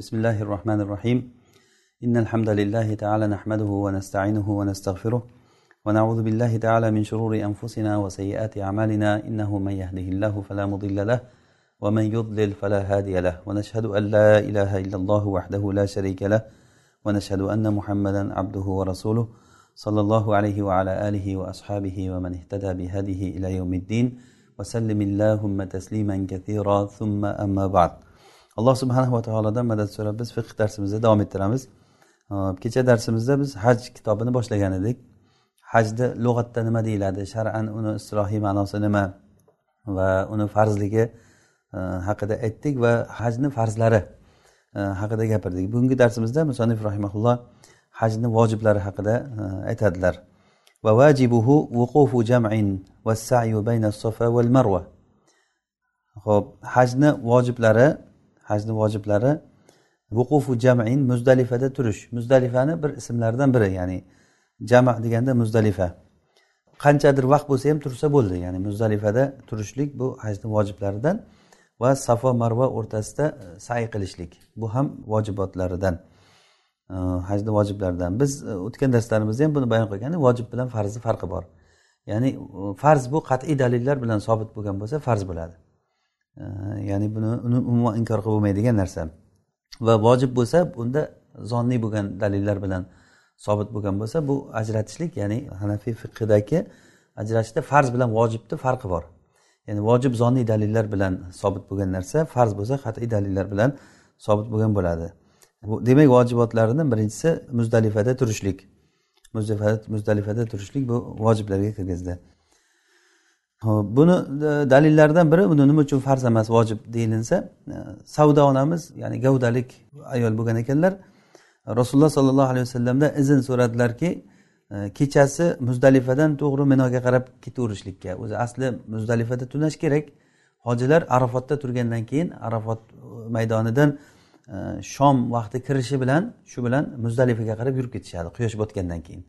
بسم الله الرحمن الرحيم. إن الحمد لله تعالى نحمده ونستعينه ونستغفره ونعوذ بالله تعالى من شرور أنفسنا وسيئات أعمالنا. إنه من يهده الله فلا مضل له ومن يضلل فلا هادي له. ونشهد أن لا إله إلا الله وحده لا شريك له ونشهد أن محمدا عبده ورسوله صلى الله عليه وعلى آله وأصحابه ومن اهتدى بهذه إلى يوم الدين وسلم اللهم تسليما كثيرا ثم أما بعد. Alloh subhanahu va taolodan madad so'rab biz fiqh darsimizni davom ettiramiz. Kecha darsimizda biz haj kitobini boshlagan edik. Hajni lug'atda nima deyiladi? Shar'an uni istilohiy ma'nosi nima? Va uni farzligi haqida aytdik va hajni farzlari haqida gapirdik. Bugungi darsimizda musonif rahimaulloh hajni vojiblari haqida aytadilar. Va vajibuhu vuqufu jam'in va sa'yu bayna sofa val marva ho'p hajni vojiblari hajni vojiblari vuqufu jamain muzdalifada turish. Muzdalifani bir ismlaridan biri ya'ni jama deganda muzdalifa. Qanchadir vaqt bo'lsa ham tursa bo'ldi ya'ni muzdalifada turishlik bu hajni vojiblaridan va safo marva o'rtasida e, say qilishlik bu ham vojibotlaridan e, hajni vojiblaridan. Biz e, o'tgan darslarimizda ham buni bayon qilgan vojib bilan farzni farqi bor. Ya'ni farz bu qat'iy dalillar bilan sobit bo'lgan bo'lsa farz bo'ladi. Ya'ni buni uni umuman inkor qilib bo'lmaydigan narsa. Va vojib bo'lsa unda zonniy bo'lgan dalillar bilan sobit bo'lgan bo'lsa bu ajratishlik ya'ni hanafiy fiqidagi ajratishda farz bilan vojibni farqi bor. Ya'ni vojib zonniy dalillar bilan sobit bo'lgan narsa farz bo'lsa qat'iy dalillar bilan sobit bo'lgan bo'ladi. Demak vojibotlarini birinchisi muzdalifada turishlik. Muzdalifada turishlik bu vojiblarga kirgizdi. Buni e, dalillaridan biri buni nima uchun farz emas vojib deyilinsa e, savdo onamiz ya'ni gavdalik ayol bo'lgan ekanlar. Rasululloh sollallohu alayhi vasallamdan izn so'radilarki e, kechasi muzdalifadan to'g'ri minoga qarab ketaverishlikka o'zi asli muzdalifada tunash kerak. Hojilar arafotda turgandan keyin arafot maydonidan shom vaqti kirishi bilan shu bilan muzdalifaga qarab yurib ketishadi quyosh botgandan keyin.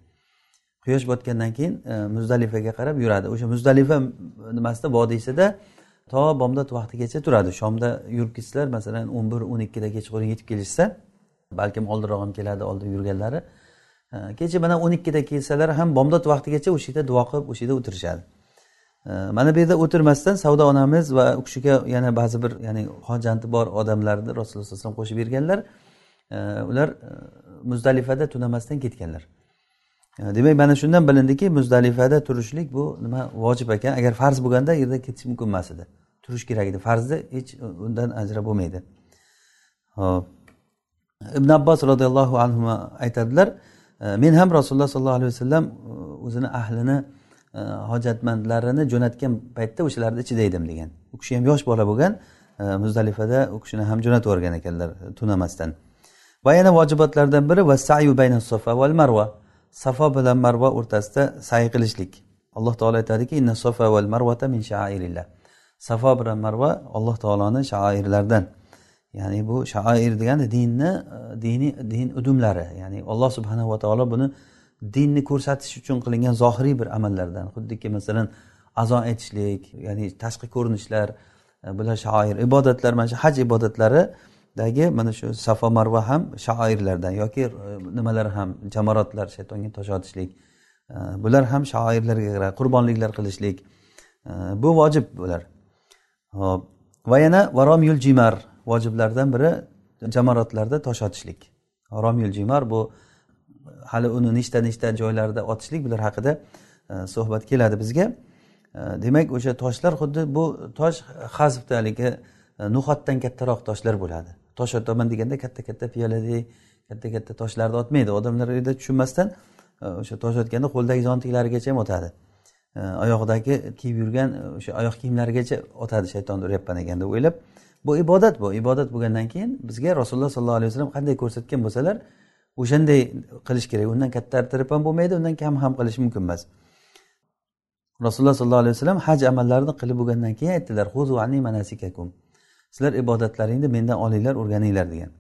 Quyosh botgandan keyin e, muzdalifaga qarab yuradi. O'sha muzdalifa nimasida vodiysida to bomdod vaqtigacha turadi. Shomda yurib ketsalar masalan o'n bir o'n ikkida kechqurun yetib kelishsa balkim oldinroq ham keladi oldin yurganlari. E, kecha mana o'n ikkida kelsalar ham bomdod vaqtigacha o'sha yerda duo qilib o'sha yerda o'tirishadi. E, mana bu yerda o'tirmasdan savdo onamiz va u kishiga yana ba'zi bir ya'ni hojanti bor odamlarni rasululloh sallallohu alayhi vasallam qo'shib berganlar ular muzdalifada tunamasdan ketganlar. Demak mana shundan bilindiki muzdalifada turishlik bu nima vojib ekan. Agar farz bo'lganda yerda ketish mumkin emas edi. Turish kerak edi. Farzni hech undan ajrab bo'lmaydi. Hop ibn abbos roziyallohu anhu aytadilar e, men ham rasululloh sollallohu alayhi vasallam e, o'zini ahlini e, hojatmandlarini jo'natgan paytda o'shalarni ichida edim degan. U kishi ham yosh bola bo'lgan muzdalifada u kishini ham jo'natib yuborgan ekanlar tunamasdan. Va yana vojibotlardan biri va sayu bayna sofa val marva safo bilan marva o'rtasida say qilishlik. Alloh taolo aytadiki inna val marvata min shairillah safo bilan marva alloh taoloni shairlaridan ya'ni bu shair degani dinni diniy din udumlari. Ya'ni alloh subhanahu va taolo buni dinni ko'rsatish uchun qilingan zohiriy bir amallardan. Xuddiki masalan azon aytishlik ya'ni tashqi ko'rinishlar e, bular shoir ibodatlar mana shu haj ibodatlari dagi mana shu safo marva ham shoirlardan yoki e, nimalar ham jamoratlar shaytonga tosh otishlik e, bular ham shoirlarga qarab qurbonliklar qilishlik e, bu vojib bular. Hop va yana varomyul jimar vojiblardan biri jamoratlarda tosh otishlik. Romyul jimar bu hali uni nechta nechta joylarda otishlik bular haqida suhbat keladi bizga. Demak o'sha toshlar xuddi bu tosh hazbda haligi no'xatdan kattaroq toshlar bo'ladi. Tosh otaman deganda katta katta piyoladek katta katta toshlarni otmaydi. Odamlar uyda tushunmasdan e, o'sha tosh otganda qo'ldagi jontiklarigacha ham otadi. E, oyog'idagi kiyib yurgan e, o'sha oyoq kiyimlarigacha otadi shaytonni uryapman ekan deb o'ylab. Bu ibodat bu ibodat bo'lgandan keyin bizga rasululloh sollallohu alayhi vasallam qanday ko'rsatgan bo'lsalar o'shanday qilish kerak. Undan katta arttirib ham bo'lmaydi undan kam ham qilish mumkin emas. Rasululloh sollallohu alayhi vasallam haj amallarini qilib bo'lgandan keyin aytdilar sizlar ibodatlaringni mendan olinglar o'rganinglar degan.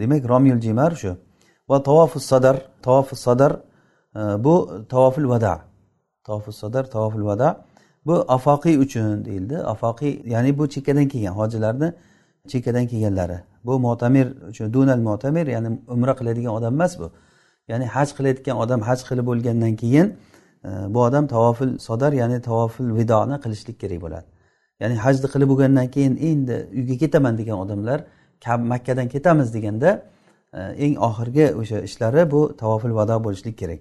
Demak romil jimar shu. Va tavofi sadar tavofi sadar bu tavofil vada. Tavofi sadar tavofil vada. Bu afoqiy uchun deyildi. Afoqiy ya'ni bu chekkadan kelgan hojilarni chekkadan kelganlari. Bu mo'tamir dunal mo'tamir ya'ni umra qiladigan odam emas bu. Ya'ni haj qilayotgan odam haj qilib bo'lgandan keyin bu odam tavofil sodar ya'ni tavofil vidoni qilishlik kerak bo'ladi. Ya'ni hajni qilib bo'lgandan keyin endi uyga ketaman degan odamlar makkadan ketamiz deganda e, eng oxirgi o'sha ishlari bu tavofil vado bo'lishlik kerak.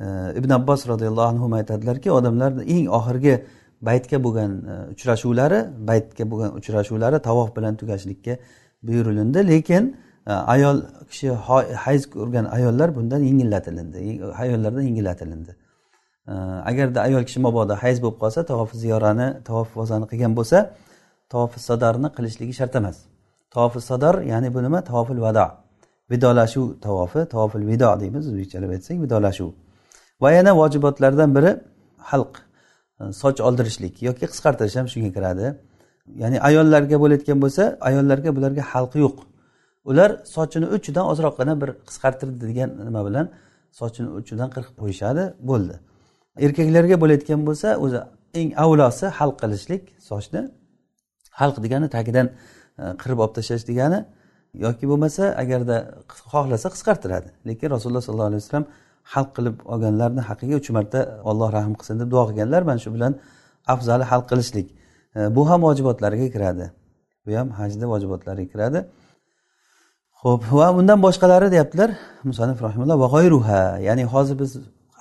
E, Ibn abbos roziyallohu anhu aytadilarki odamlarni eng oxirgi baytga bo'lgan e, uchrashuvlari baytga bo'lgan uchrashuvlari tavof bilan tugashlikka buyurilindi. Lekin ayol kishi hayz ko'rgan ayollar bundan yengillatilindi ayollardan yengillatilindi agarda ayol kishi mabodo hayz bo'lib qolsa tavofi ziyorani tavofi vazani qilgan bo'lsa tavofi sadarni qilishligi shart emas. Tavofi sadar ya'ni bu nima? Tavofil vado vidolashuv tavofi tavofil vido deymiz o'zbekchalab aytsak vidolashuv. Va yana vojibotlardan biri halq soch oldirishlik yoki qisqartirish ham shunga kiradi. Ya'ni ayollarga bo'layotgan bo'lsa ayollarga bularga xalqi yo'q. Ular sochini uchidan ozroqgina bir qisqartirdi degan nima bilan sochini uchidan qirqib qo'yishadi bo'ldi. Erkaklarga bo'layotgan bo'lsa o'zi eng avlosi halq qilishlik sochni halq degani tagidan e, qirib olib tashlash degani yoki bo'lmasa agarda xohlasa qisqartiradi. Lekin rasululloh sollallohu alayhi vasallam halq qilib olganlarni haqqiga uch marta alloh rahm qilsin deb duo qilganlar mana shu bilan afzali halq qilishlik. E, bu ham vojibotlarga kiradi. Bu ham hajni vojibotlariga kiradi. Ho'p va undan boshqalari deyaptilar. Musanif rahimulloh va g'oyruha ya'ni hozir biz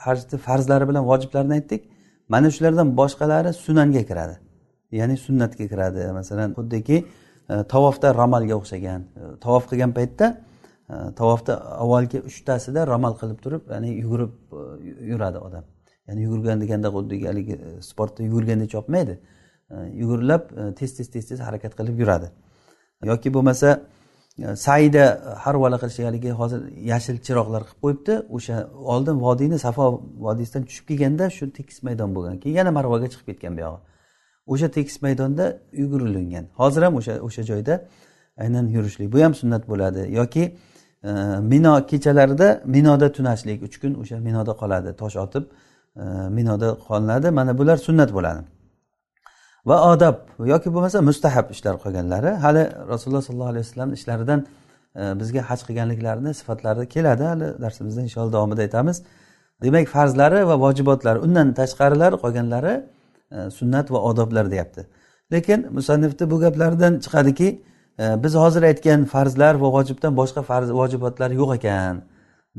hajni farzlari bilan vojiblarini aytdik. Mana shulardan boshqalari sunanga kiradi. Ya'ni sunnatga kiradi. Masalan xuddiki e, tavofda ramalga o'xshagan. E, tavof qilgan paytda e, tavofda avvalgi uchtasida ramal qilib turib ya'ni yugurib yuradi odam. Ya'ni yugurgan deganda xuddi haligi sportda yugurgandek chopmaydi yugurlab tez tez tez tez harakat qilib yuradi. Yoki bo'lmasa Э, saida э, harvala qilish haligi hozir yashil chiroqlar qilib qo'yibdi. O'sha oldin vodiyni safo vodiysidan tushib kelganda shu tekis maydon bo'lgan. Keyin yana marvaga chiqib ketgan buyog'i o'sha tekis maydonda yugurilingan hozir ham o'sha o'sha joyda aynan yurishlik. Bu ham sunnat bo'ladi. Yoki e, mino kechalarida minoda tunashlik. Uch kun o'sha minoda qoladi. Tosh otib e, minoda qolinadi. Mana bular sunnat bo'ladi. Va odob yoki bo'lmasa mustahab ishlar qolganlari hali rasululloh sollallohu alayhi vasallamni ishlaridan e, bizga haj qilganliklarini sifatlari keladi. Hali darsimizda inshaalloh davomida aytamiz. Demak farzlari va vojibotlari undan tashqarilari qolganlari e, sunnat va odoblar deyapti. Lekin musannifni bu gaplaridan chiqadiki e, biz hozir aytgan farzlar va vojibdan boshqa farz vojibotlar yo'q ekan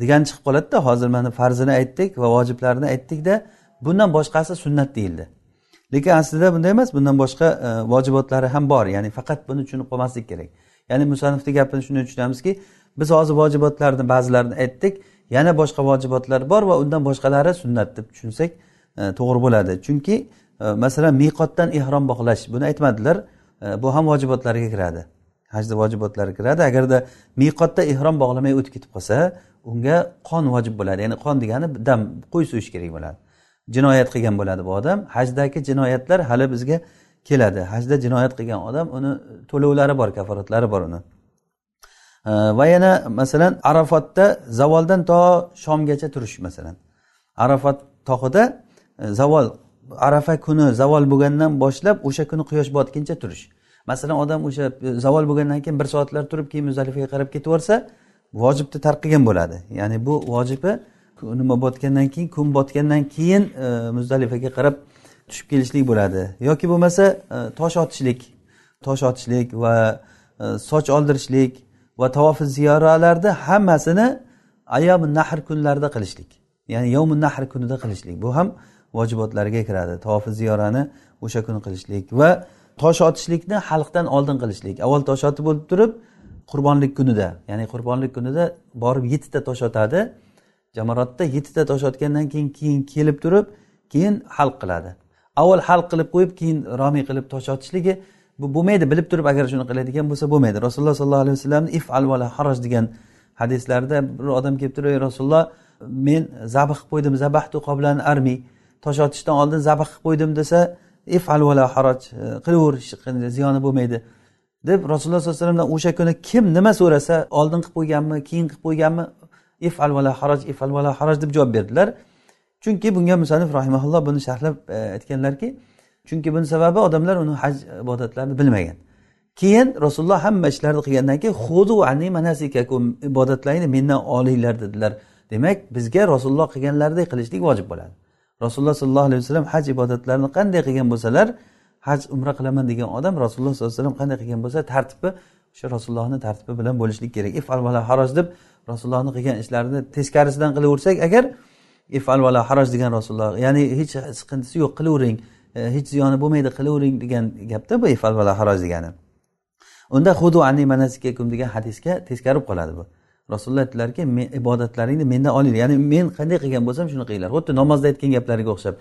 degan chiqib qoladida hozir mana farzini aytdik va vojiblarini aytdikda bundan boshqasi sunnat deyildi. Lekin aslida bunday emas bundan boshqa e, vojibotlari ham bor. Ya'ni faqat buni tushunib qolmaslik kerak. Ya'ni musanifni gapini shunday tushunamizki biz hozir vojibotlarni ba'zilarini aytdik. Yana boshqa vojibotlar bor va undan boshqalari sunnat deb tushunsak e, to'g'ri bo'ladi. Chunki e, masalan miqotdan ehrom bog'lash buni aytmadilar. E, bu ham vojibotlarga kiradi. Hajni vojibotlari kiradi. Agarda miqotda ehrom bog'lamay o'tib ketib qolsa unga qon vojib bo'ladi. Ya'ni qon degani dam qo'y so'yish kerak bo'ladi. Jinoyat qilgan bo'ladi bu odam. Hajdagi jinoyatlar hali bizga keladi. Hajda jinoyat qilgan odam uni to'lovlari bor kaforatlari bor uni. Va yana masalan arafotda zavoldan to shomgacha turish masalan. Arafat tog'ida e, zavol arafa kuni zavol bo'lgandan boshlab o'sha kuni quyosh botguncha turish. Masalan odam o'sha e, zavol bo'lgandan keyin bir soatlar turib keyin muzalifaga qarab ketib yuborsa vojibni tark qilgan bo'ladi. Ya'ni bu vojibi nima botgandan keyin kun botgandan keyin e, muzdalifaga qarab tushib kelishlik bo'ladi. Yoki bo'lmasa e, tosh otishlik tosh otishlik va e, soch oldirishlik va tavofi ziyoralarni hammasini ayomi nahr kunlarida qilishlik. Ya'ni yovmi nahr kunida qilishlik. Bu ham vojibotlarga kiradi. Tavofi ziyorani o'sha kuni qilishlik va tosh otishlikni xalqdan oldin qilishlik. Avval tosh otib bo'lib turib qurbonlik kunida ya'ni qurbonlik kunida borib yettita tosh otadi. Jamoratda yettita tosh otgandan keyin keyin kelib turib keyin hal qiladi. Avval hal qilib qo'yib keyin romiy qilib tosh otishligi bu bo'lmaydi. Bilib turib agar shuni qiladigan bo'lsa bo'lmaydi. Rasululloh sollallohu alayhi vasallamni if al vala haroj degan hadislarda bir odam kelib turib ey rasululloh men zabh qilib qo'ydim zabahtu qoblan armi tosh otishdan oldin zabh qilib qo'ydim desa if al vala haroj e, qilaver ziyoni bo'lmaydi. Deb rasululloh sollallohu alayhi vasallamdan o'sha kuni kim nima so'rasa oldin qilib qo'yganmi keyin qilib qo'yganmi? Ifal vala haraj ifal vala haraj deb javob berdilar. Chunki bunga musanif rahimaulloh buni sharhlab e, aytganlarki chunki buni sababi odamlar uni haj ibodatlarini bilmagan. Keyin rasululloh hamma ishlarni qilgandan keyin xudu ani manasikakum ibodatlaringni mendan olinglar dedilar. Demak bizga rasululloh qilganlaridek qilishlik vojib bo'ladi. Rasululloh sollallohu alayhi vasallam haj ibodatlarini qanday qilgan bo'lsalar haj umra qilaman degan odam rasululloh sollallohu alayhi vasallam qanday qilgan bo'lsa tartibi o'sha rasulullohni tartibi bilan bo'lishlik kerak. Ifal vala haroj deb rasulullohni qilgan ishlarini teskarisidan qilaversak agar ifal vala haraj degan rasululloh ya'ni hech siqintisi yo'q qilavering e, hech ziyoni bo'lmaydi qilavering degan gapda bu ifal vala haraj degani. Unda hudu ani manasikakum degan hadisga teskari bo'lib qoladi bu. Rasululloh aytdilarki ibodatlaringni mendan olinglar ya'ni men qanday qilgan bo'lsam shuni qilinglar. Xuddi namozda aytgan gaplariga o'xshab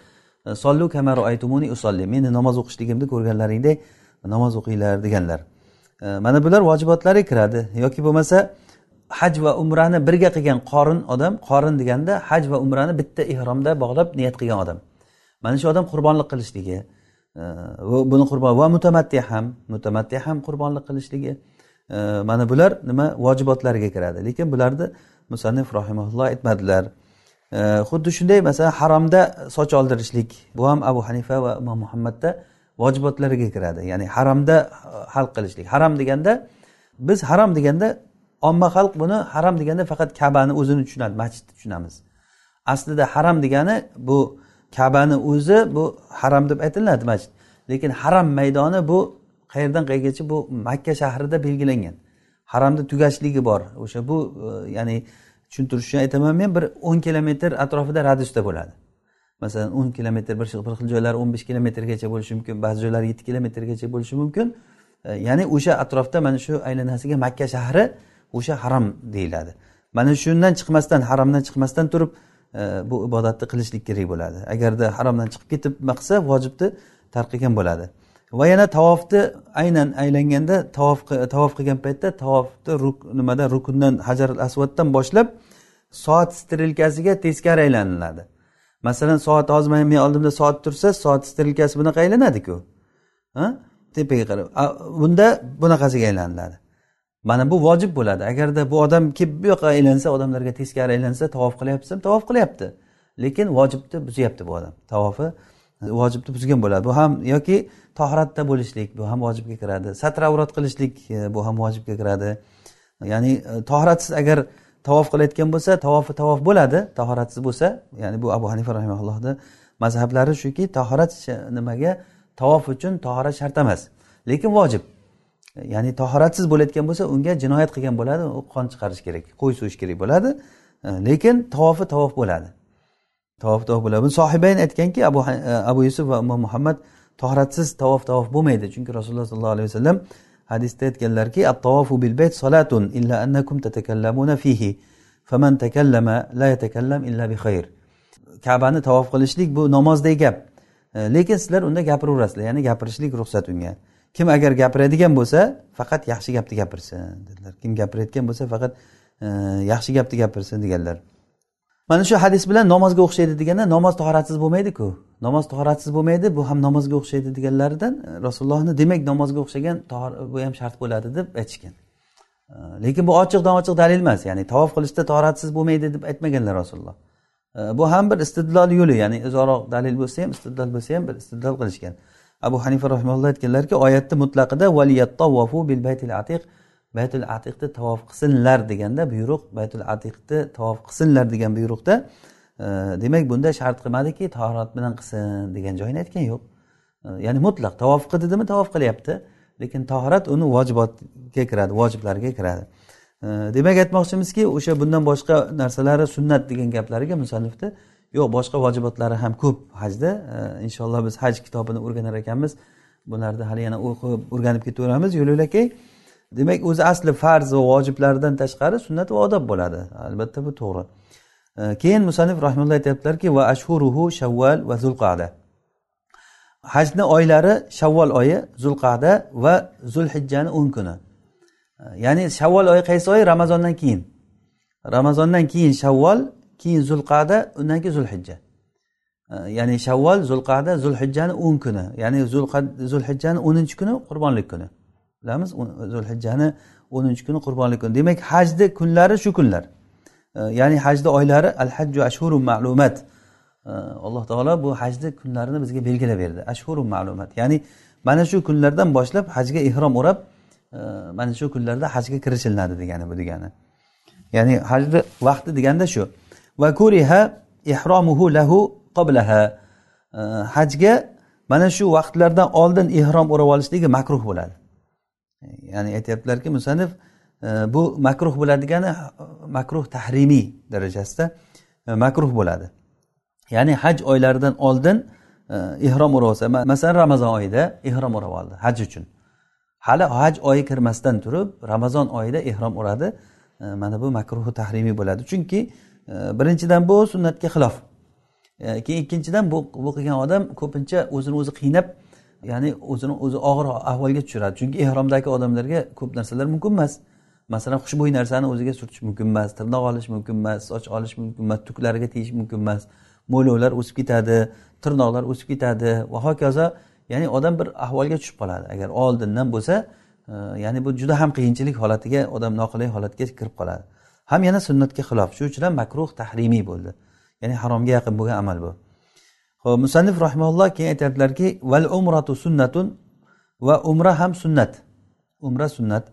sollu kamaru aytumuni usolli meni namoz o'qishligimni ko'rganlaringdek namoz o'qinglar deganlar. E, mana bular vojibotlarga kiradi. Yoki bo'lmasa haj va umrani birga qilgan qorin odam qorin deganda haj va umrani bitta ehromda bog'lab niyat qilgan odam. Mana shu odam qurbonlik qilishligi e, buni qurbon va mutamatti ham mutamatti ham qurbonlik qilishligi. E, mana bular nima vojibotlariga kiradi. Lekin bularni musannif rahimaulloh aytmadilar. E, xuddi shunday masalan haromda soch oldirishlik bu ham abu hanifa va imom muhammadda vojibotlariga kiradi. Ya'ni haromda e, hal qilishlik. Harom deganda biz harom deganda omma xalq buni harom deganda faqat kabani o'zini tushunadi masjidni tushunamiz. Aslida haram degani bu kabani o'zi bu haram deb aytiladi masjid. Lekin haram maydoni bu qayerdan qayergacha bu makka shahrida belgilangan. Haramda tugashligi bor. O'sha bu e, ya'ni tushuntirish uchun aytaman men bir o'n kilometr atrofida radiusda bo'ladi. Masalan o'n kilometr bir xil joylar o'n besh kilometrgacha bo'lishi mumkin ba'zi joylar yetti kilometrgacha bo'lishi mumkin. E, ya'ni o'sha atrofda mana shu aylanasiga makka shahri o'sha harom deyiladi. Mana shundan chiqmasdan haromdan chiqmasdan turib e, bu ibodatni qilishlik kerak bo'ladi. Agarda haromdan chiqib ketib nima qilsa vojibni tark qilgan bo'ladi. Va yana tavofni aynan aylanganda tavof tavof qilgan paytda tavofni nimada rukundan hajar asvaddan boshlab soat strelkasiga teskari aylaniladi. Masalan soat hozir men oldimda soat tursa soat strelkasi bunaqa aylanadiku. Tepaga qarab bunda bunaqasiga aylaniladi. Mana bu vojib bo'ladi. Agarda bu odam kelib bu yoqqa aylansa odamlarga teskari aylansa tavof qilyapti tavof qilyapti. Lekin vojibni buzyapti bu odam. Tavofi vojibni buzgan bo'ladi. Bu ham yoki tohratda bo'lishlik bu ham vojibga kiradi. Satravrat qilishlik e, bu ham vojibga kiradi. Ya'ni e, tohratsiz agar tavof qilayotgan bo'lsa tavofi tavof bo'ladi. Tahoratsiz bo'lsa ya'ni bu abu hanifa rahimallohni mazhablari shuki tahorat nimaga? Tavof uchun tahorat shart emas. Lekin vojib. Ya'ni tahoratsiz bo'layotgan bo'lsa unga jinoyat qilgan bo'ladi u qon chiqarish kerak qo'y so'yish kerak bo'ladi. E, lekin tavofi tavof bo'ladi. Tavof tavof bo'ladi. Buni sohibayn aytganki abu e, abu yusuf va imom muhammad tahoratsiz tavof tavof bo'lmaydi. Chunki rasululloh sollallohu alayhi vasallam hadisda aytganlarki attavofu bil bayt salatun illa annakum tatakallamuna fihi faman takallama la yatakallam illa bi khayr. Kabani tavof qilishlik bu namozdagi gap. E, lekin sizlar unda gapiraverasizlar ya'ni gapirishlik ruxsat unga. Kim agar gapiradigan bo'lsa faqat yaxshi gapni gapirsin dedilar. Kim gapirayotgan bo'lsa faqat e, yaxshi gapni gapirsin deganlar. Mana shu hadis bilan namozga o'xshaydi deganda namoz tahoratsiz bo'lmaydiku. Namoz tahoratsiz bo'lmaydi bu ham namozga o'xshaydi deganlaridan e, rasulullohni demak namozga o'xshagan bu ham shart bo'ladi deb aytishgan. E, lekin bu ochiqdan ochiq dalil emas ya'ni tavof qilishda tahoratsiz bo'lmaydi deb aytmaganlar rasululloh. E, bu ham bir istidlol yo'li ya'ni uzoqroq dalil bo'lsa ham istidlol bo'lsa ham bir istidlol qilishgan. Abu hanifa rahimulloh aytganlarki oyatni mutlaqida bil baytil atiq baytul atiqni tavof qilsinlar deganda buyruq baytul atiqni tavof qilsinlar degan buyruqda e, demak bunda shart qilmadiki tahorat bilan qilsin degan joyini aytgan yo'q. E, ya'ni mutlaq tavof qildimi tavof qilyapti lekin tahorat uni vojibotga kiradi vojiblarga kiradi. E, demak aytmoqchimizki o'sha bundan boshqa narsalari sunnat degan gaplariga musannifni yo'q boshqa vojibotlari ham ko'p hajda. Inshaalloh biz haj kitobini o'rganar ekanmiz. Bularni hali yana o'qib o'rganib ketaveramiz. Yo'l yo'lakay demak o'zi asli farz va vojiblardan tashqari sunnat va odob bo'ladi. Albatta bu to'g'ri. Keyin musanif rahimulloh aytyaptilarki va ashhuruhu shavval va zulqada. Hajni oylari shavvol oyi zulqada va zulhijjani o'n kuni. Ya'ni shavvol oyi qaysi oy? Ramazondan keyin. Ramazondan keyin shavvol keyin zulqada undan keyin zulhijja ya'ni shavval zulqada zulhijjani o'n kuni. Ya'ni zulhijjani o'ninchi kuni qurbonlik kuni. Bilamiz zulhijjani o'ninchi kuni qurbonlik kuni. Demak hajni kunlari shu kunlar. Ya'ni hajni oylari al hajju ashhurun ma'lumat. Alloh taolo bu hajni kunlarini bizga belgilab berdi. Ashhurun ma'lumat. Ya'ni mana shu kunlardan boshlab hajga ehrom o'rab mana shu kunlarda hajga kirishilinadi degani bu degani. Ya'ni hajni vaqti deganda shu. Va kuriha ihromuhu lahu qoblaha hajga mana shu vaqtlardan oldin ehrom o'rab olishligi makruh bo'ladi. Ya'ni aytyaptilarki musanif e, bu makruh bo'ladi degani makruh tahrimiy darajasida e, makruh bo'ladi. Ya'ni haj oylaridan oldin ehrom o'rab olsa masalan ramazon oyida ehrom o'rab oldi haj uchun. Hali haj oyi kirmasdan turib ramazon oyida ehrom uradi e, mana bu makruhi tahrimiy bo'ladi. Chunki birinchidan bu sunnatga xilof. E, keyin ikkinchidan bu bu qilgan odam ko'pincha o'zini o'zi qiynab ya'ni o'zini o'zi og'ir ahvolga tushiradi. Chunki ehromdagi odamlarga ko'p narsalar mumkin emas. Masalan xushbo'y narsani o'ziga surtish mumkin emas tirnoq olish mumkin emas soch olish mumkin emas tuklariga tegish mumkin emas mo'ylovlar o'sib ketadi tirnoqlar o'sib ketadi. Va hokazo ya'ni odam bir ahvolga tushib qoladi. Agar oldindan bo'lsa e, ya'ni bu juda ham qiyinchilik holatiga odam noqulay holatga kirib qoladi. Ham yana sunnatga xilof. Shuning uchun ham makruh tahrimiy bo'ldi. Ya'ni haromga yaqin bo'lgan amal bu. Ho'p musannif rahimalloh keyin aytyaptilarki val umratu sunnatun va umra ham sunnat. Umra sunnat.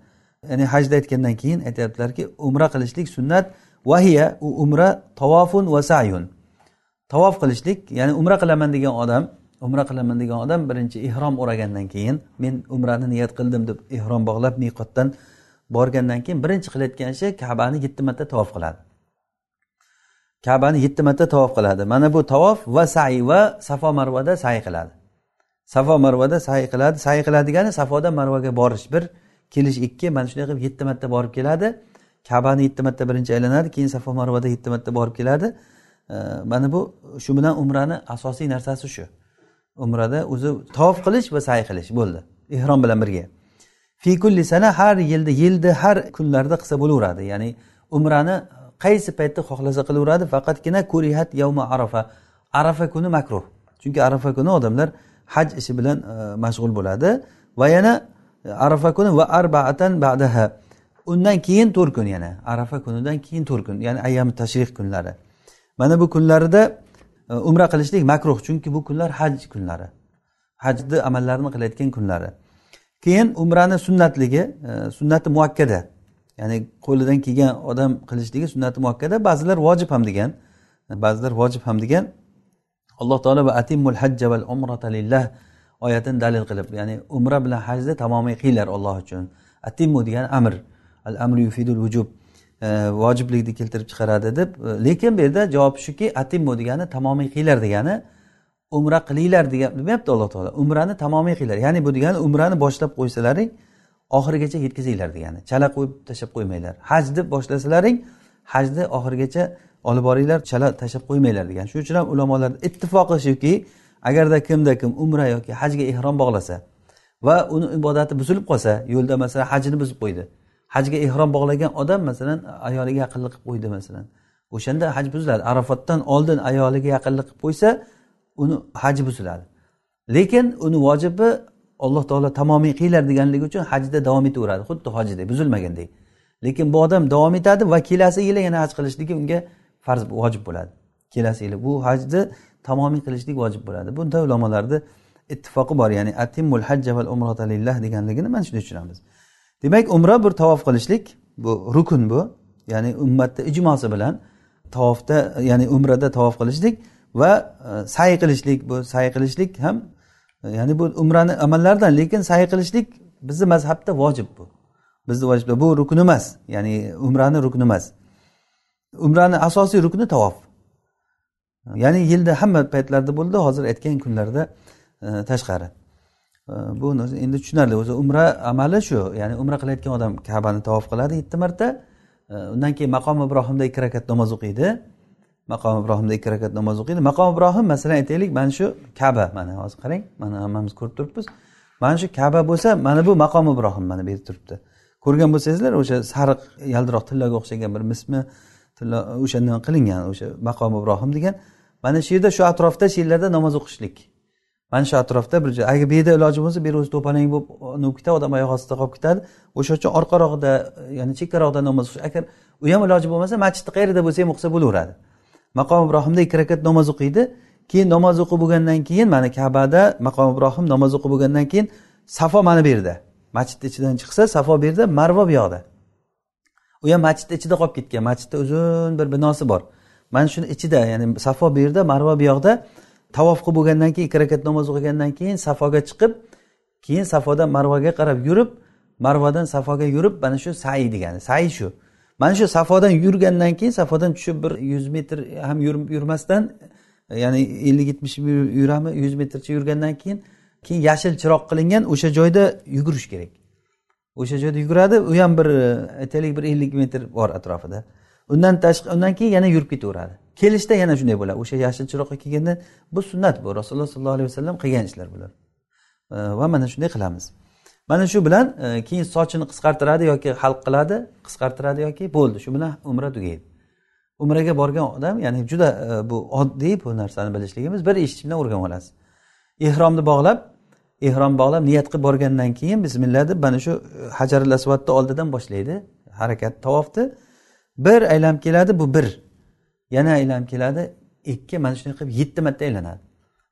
Ya'ni hajda aytgandan keyin aytyaptilarki umra qilishlik sunnat vahiya u umra tavofun va sayun. Tavof qilishlik ya'ni umra qilaman degan odam umra qilaman degan odam birinchi ehrom o'ragandan keyin men umrani niyat qildim deb ehrom bog'lab miqotdan borgandan keyin birinchi qilayotgan ishi kabani yetti marta tavof qiladi. Kabani yetti marta tavof qiladi. Mana bu tavof va say va safo marvada say qiladi. Safo marvada say qiladi. Say qiladi degani safodan marvaga borish bir kelish ikki mana shunday qilib yetti marta borib keladi. Kabani yetti marta birinchi aylanadi keyin safo marvada yetti marta borib keladi. Mana bu shu bilan umrani asosiy narsasi shu. Umrada o'zi tavof qilish va say qilish bo'ldi. Ehrom bilan birga. Fi kulli sana har yilda yilda har kunlarda qilsa bo'laveradi. Ya'ni umrani qaysi paytda xohlasa qilaveradi faqatgina kurihat yavma arafa. Arafa kuni makruh. Chunki arafa kuni odamlar haj ishi bilan e, mashg'ul bo'ladi. Va yana e, arafa kuni va arbaatan ba'daha. Undan keyin to'rt kun yana. Arafa kunidan keyin to'rt kun ya'ni ayyami tashrih kunlari. Mana bu kunlarida e, umra qilishlik makruh. Chunki bu kunlar haj kunlari. Hajni amallarini qilayotgan kunlari. Keyin umrani sunnatligi e, sunnati muakkada. Ya'ni qo'lidan kelgan odam qilishligi sunnati muakkada. Ba'zilar vojib ham degan e, ba'zilar vojib ham degan. Alloh taolo va atimmul hajja val umrata lillah oyatini dalil qilib ya'ni umra bilan hajni tamomiy qilinglar olloh uchun. Atimu degan amr al amru yufidul vujub e, vojiblikni keltirib chiqaradi deb lekin bu yerda javob shuki atimmu degani tamomiy qilinglar degani umra qilinglar degan demayapti alloh taolo. Umrani tamomiy qilinglar. Ya'ni bu degani umrani boshlab qo'ysalaring oxirigacha yetkazinglar degani. Chala qo'yib tashlab qo'ymanglar haj deb boshlasalaring hajni oxirigacha olib boringlar chala tashlab qo'ymanglar degan shuning uchun ham ulamolar ittifoqi shuki agarda kimda kim umra yoki hajga ehrom bog'lasa va uni ibodati buzilib qolsa yo'lda masalan hajini buzib qo'ydi. Hajga ehrom bog'lagan odam masalan ayoliga yaqinlik qilib qo'ydi masalan. O'shanda haj buziladi. Arafatdan oldin ayoliga yaqinlik qilib qo'ysa uni haji buziladi. Lekin uni vojibi alloh taolo tamomiy qilinglar deganligi uchun hajda davom etaveradi. Xuddi hojidek buzilmagandek lekin bu odam davom etadi va kelasi yili yana haj qilishligi unga farz vojib bo'ladi. Kelasi yili bu hajni tamomiy qilishlik vojib bo'ladi. Bunda ulamolarni ittifoqi bor ya'ni atimul hajja val umrota lillah deganligini mana shunday tushunamiz. Demak umra bir tavof qilishlik bu rukun bu. Ya'ni ummatni ijmosi bilan tavofda ya'ni umrada tavof qilishlik va e, say qilishlik bu say qilishlik ham e, ya'ni bu umrani amallaridan lekin sa'y qilishlik bizni mazhabda vojib bu. Bizni vojibda bu rukn emas ya'ni umrani rukni emas. Umrani asosiy rukni tavof. Ya'ni yilda hamma paytlarda bo'ldi hozir aytgan kunlarda e, tashqari. Bu bu endi tushunarli o'zi umra amali shu ya'ni umra qilayotgan odam kabani tavof qiladi yetti marta. Undan keyin maqom ibrohimda ikki rakat namoz o'qiydi. Maqom ibrohimda ikki rakat namoz o'qiydi. Maqom ibrohim masalan aytaylik mana shu kaba mana hozir qarang mana hammamiz ko'rib turibmiz. Mana shu kaba bo'lsa mana bu maqom ibrohim mana bu yerda turibdi. Ko'rgan bo'lsangizlar o'sha sariq yaltiroq tillaga o'xshagan bir mismi tilla o'shandan qilingan o'sha maqom ibrohim degan. Mana shu yerda shu atrofda shu yerlarda namoz o'qishlik. Mana shu atrofda bir joy agar bu yerda iloji bo'lsa bu yer o'zi to'palang bo'lib nib ketadi odam oyoq ostida qolib ketadi o'sha uchun orqaroqda ya'ni chekkaroqda namoz o'qish agar u ham iloji bo'lmasa masjidni qayerida bo'lsa ham o'qisa bo'laveradi. Maqom ibrohimda ikki rakat namoz o'qiydi. Keyin namoz o'qib bo'lgandan keyin mana kabada maqom ibrohim namoz o'qib bo'lgandan keyin safo mana bu yerda. Masjidni ichidan chiqsa safo bu yerda marva bu yoqda. U ham masjidni ichida qolib ketgan. Masjidda uzun bir binosi bor. Mana shuni ichida ya'ni safo bu yerda marva bu yoqda tavof qilib bo'lgandan keyin ikki rakat namoz o'qigandan keyin safoga chiqib keyin safodan marvaga qarab yurib marvadan safoga yurib mana shu sai degani. Sai shu. Mana shu safodan yurgandan keyin safodan tushib bir yuz metr ham yurmasdan ya'ni ellik yetmish yurami yuz metrcha yurgandan keyin keyin yashil chiroq qilingan o'sha joyda yugurish kerak. O'sha joyda yuguradi u ham bir aytaylik bir ellik metr bor atrofida. Undan tashqari undan keyin yana yurib ketaveradi. Kelishda yana shunday bo'ladi. O'sha yashil chiroqqa kelganda bu sunnat bu. Rasululloh sollallohu alayhi vasallam qilgan ishlar bular. Va mana shunday qilamiz. Mana shu bilan e, keyin sochini qisqartiradi yoki halq qiladi qisqartiradi yoki bo'ldi. Shu bilan umra tugaydi. Umraga borgan odam ya'ni juda e, bu oddiy bu narsani bilishligimiz bir eshitish bilan o'rganib olasiz. Ehromni bog'lab ehrom bog'lab niyat qilib borgandan keyin bismillah deb mana shu e, hajarul hajaril asvadni oldidan boshlaydi. Harakat tavofni bir aylanib keladi bu bir. Yana aylanib keladi ikki mana shunday qilib yetti marta aylanadi.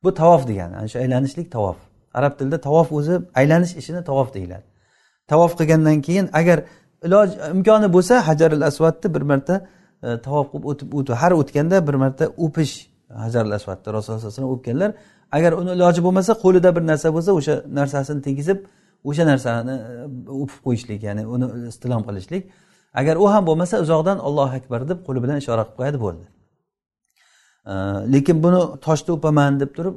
Bu tavof degani ana shu aylanishlik tavof arab tilida tavof o'zi aylanish ishini tavof deyiladi. Tavof qilgandan keyin agar iloj imkoni bo'lsa hajaril asvadni bir marta e, tavof qilib o'tib har o'tganda bir marta o'pish hajaril asvadni rasululloh sallallohu alayhi vasallam o'pganlar. Agar uni iloji bo'lmasa qo'lida bir narsa bo'lsa o'sha narsasini tegizib o'sha narsani e, o'pib qo'yishlik ya'ni uni istilom qilishlik. Agar u ham bo'lmasa uzoqdan ollohu akbar deb qo'li bilan ishora qilib qo'yadi bo'ldi. E, lekin buni toshda o'paman deb turib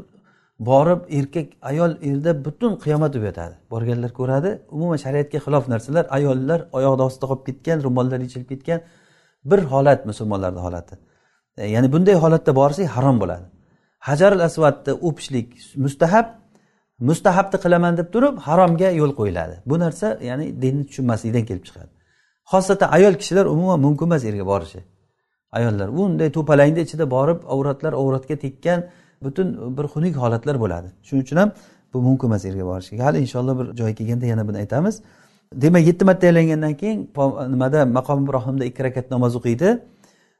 borib erkak ayol erda butun qiyomat bo'lib yotadi. Borganlar ko'radi umuman shariatga xilof narsalar ayollar oyoqni ostida qolib ketgan ro'mollar yechilib ketgan bir holat musulmonlarni holati. E, ya'ni bunday holatda borsak harom bo'ladi. Hajaril asvadni o'pishlik mustahab mustahabni qilaman deb turib haromga yo'l qo'yiladi. Bu narsa ya'ni dinni tushunmaslikdan kelib chiqadi. Xosatan ayol kishilar umuman mumkin emas erga borishi. Ayollar unday to'palangni ichida borib avratlar avratga tekkan butun bir xunuk holatlar bo'ladi. Shuning uchun ham bu mumkin emas erga borishga. Hali inshaalloh bir joy kelganda yana buni aytamiz. Demak yetti marta aylangandan keyin nimada? Maqom ibrohimda ikki rakat namoz o'qiydi.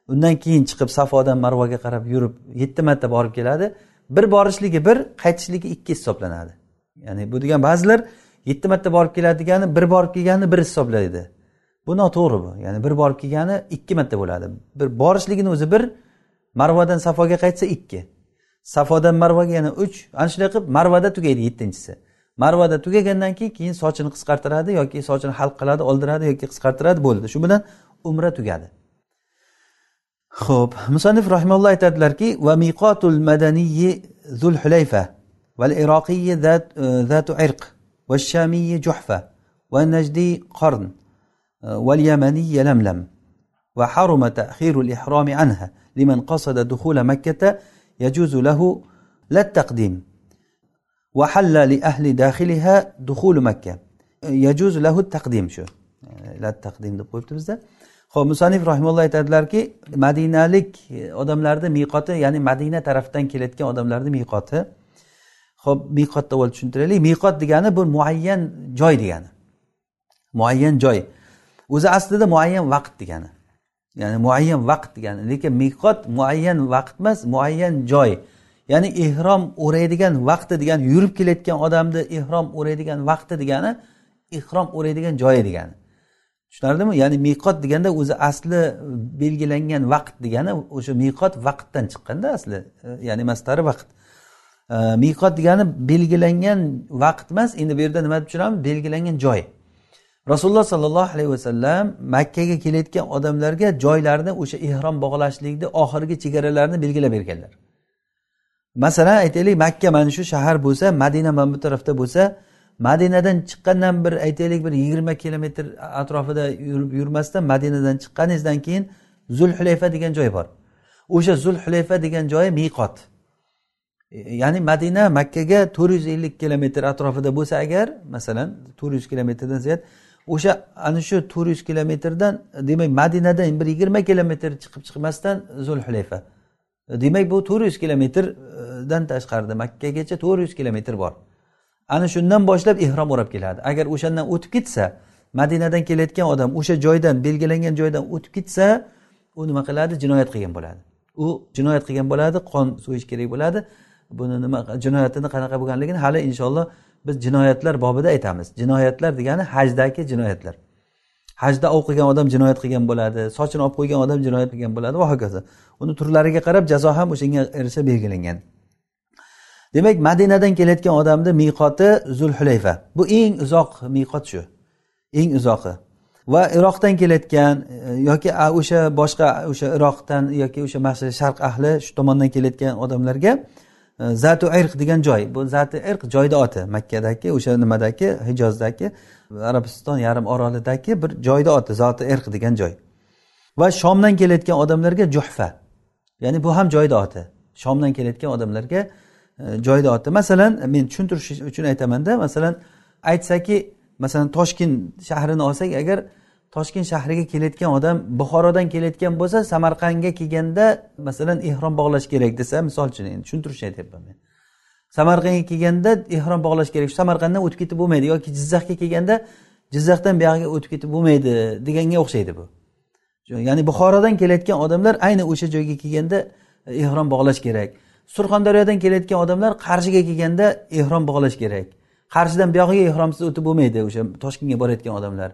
Undan keyin chiqib safodan marvaga qarab yurib yetti marta borib keladi. Bir borishligi bir qaytishligi ikki hisoblanadi. Ya'ni bu degan ba'zilar yetti marta borib keladi degani bir borib kelganini bir hisoblaydi. Bu noto'g'ri bu. Ya'ni bir borib kelgani ikki marta bo'ladi. Bir borishligini o'zi bir marvadan safoga qaytsa ikki. safodan marvaga yana uch ana shunday qilib marvada tugaydi yettinchisi marvada tugagandan keyin keyin sochini qisqartiradi yoki sochini halq qiladi oldiradi yoki qisqartiradi bo'ldi shu bilan umra tugadi ho'p musannif rahimalloh aytadilarki va miqotul madaniyi zul hulayfa val iroqiyi zatu irq va shamiyi juhfa va najdi qarn واليمني يلملم وحرم تأخير الإحرام عنها لمن قصد دخول مكة يجوز له لا التقديم وحل لأهل داخلها دخول مكة يجوز له التقديم شو لا التقديم deb qo'yibdi bizda ho'p musanif rahimalloh aytadilarki madinalik odamlarni miqoti ya'ni madina tarafdan kelayotgan odamlarni miqoti ho'p miqotni avval tushuntiraylik miqot degani bu muayyan joy degani muayyan joy o'zi aslida muayyan vaqt degani Ya'ni muayyan vaqt degani lekin miqot muayyan vaqt emas muayyan joy. Ya'ni ehrom o'raydigan vaqti degani yurib kelayotgan odamni ehrom o'raydigan vaqti degani ehrom o'raydigan joyi degani. Tushunarlimi? Ya'ni miqot deganda o'zi asli belgilangan vaqt degani o'sha miqot vaqtdan chiqqanda asli e, ya'ni mastari vaqt. E, miqot degani belgilangan vaqt emas endi bu yerda nima deb tushunamiz? Belgilangan joy. Rasululloh sollallohu alayhi vasallam makkaga kelayotgan odamlarga joylarni o'sha ehrom bog'lashlikni oxirgi chegaralarini belgilab berganlar. Masalan aytaylik makka mana shu shahar bo'lsa madina mana bu tarafda bo'lsa madinadan chiqqandan bir aytaylik bir yigirma kilometr atrofida yurib yurmasdan madinadan chiqqaningizdan keyin zulhulayfa degan joy bor. O'sha zulhulayfa degan joyi miqot. Ya'ni madina makkaga to'rt yuz ellik kilometr atrofida bo'lsa agar masalan to'rt yuz kilometrdan ziyod o'sha ana shu to'rt yuz kilometrdan demak madinadan bir yigirma kilometr chiqib chiqmasdan zulhulayfa. Demak bu to'rt yuz kilometrdan tashqarida makkagacha to'rt yuz kilometr bor. Ana shundan boshlab ehrom o'rab keladi. Agar o'shandan o'tib ketsa madinadan kelayotgan odam o'sha joydan belgilangan joydan o'tib ketsa u nima qiladi? Jinoyat qilgan bo'ladi. U jinoyat qilgan bo'ladi qon so'yish kerak bo'ladi. Buni nima jinoyatini qanaqa bo'lganligini hali inshaalloh biz jinoyatlar bobida aytamiz. Jinoyatlar degani hajdagi jinoyatlar. Hajda ov qilgan odam jinoyat qilgan bo'ladi sochini olib qo'ygan odam jinoyat qilgan bo'ladi va hokazo. Uni turlariga qarab jazo ham o'shanga yarasha belgilangan. Demak madinadan kelayotgan odamni miqoti zulhulayfa bu eng uzoq miqot shu. Eng uzoqi. Va iroqdan kelayotgan e, yoki o'sha boshqa o'sha iroqdan yoki o'sha sharq ahli shu tomondan kelayotgan odamlarga E, zatu irq degan joy. Bu zati irq joyni oti. Makkadagi o'sha nimadagi hijozdagi arabiston yarim orolidagi bir joyni oti. Zoti irq degan joy. Va shomdan kelayotgan odamlarga juhfa. Ya'ni bu ham joyni oti. Shomdan kelayotgan odamlarga e, joyni oti. Masalan men tushuntirish uchun aytamanda masalan aytsaki masalan toshkent shahrini olsak agar toshkent shahriga kelayotgan odam buxorodan kelayotgan bo'lsa samarqandga kelganda masalan ehrom bog'lash kerak desa misol uchun endi tushuntirishni aytyapman men. Samarqandga kelganda ehrom bog'lash kerak. Shu samarqanddan o'tib ketib bo'lmaydi yoki jizzaxga kelganda jizzaxdan buyog'iga o'tib ketib bo'lmaydi deganga o'xshaydi bu. Ya'ni buxorodan kelayotgan odamlar ayni o'sha joyga kelganda e, ehrom bog'lash kerak. Surxondaryodan kelayotgan odamlar qarshiga kelganda ehrom bog'lash kerak. Qarshidan buyog'iga ehromsiz o'tib bo'lmaydi o'sha toshkentga borayotgan odamlar.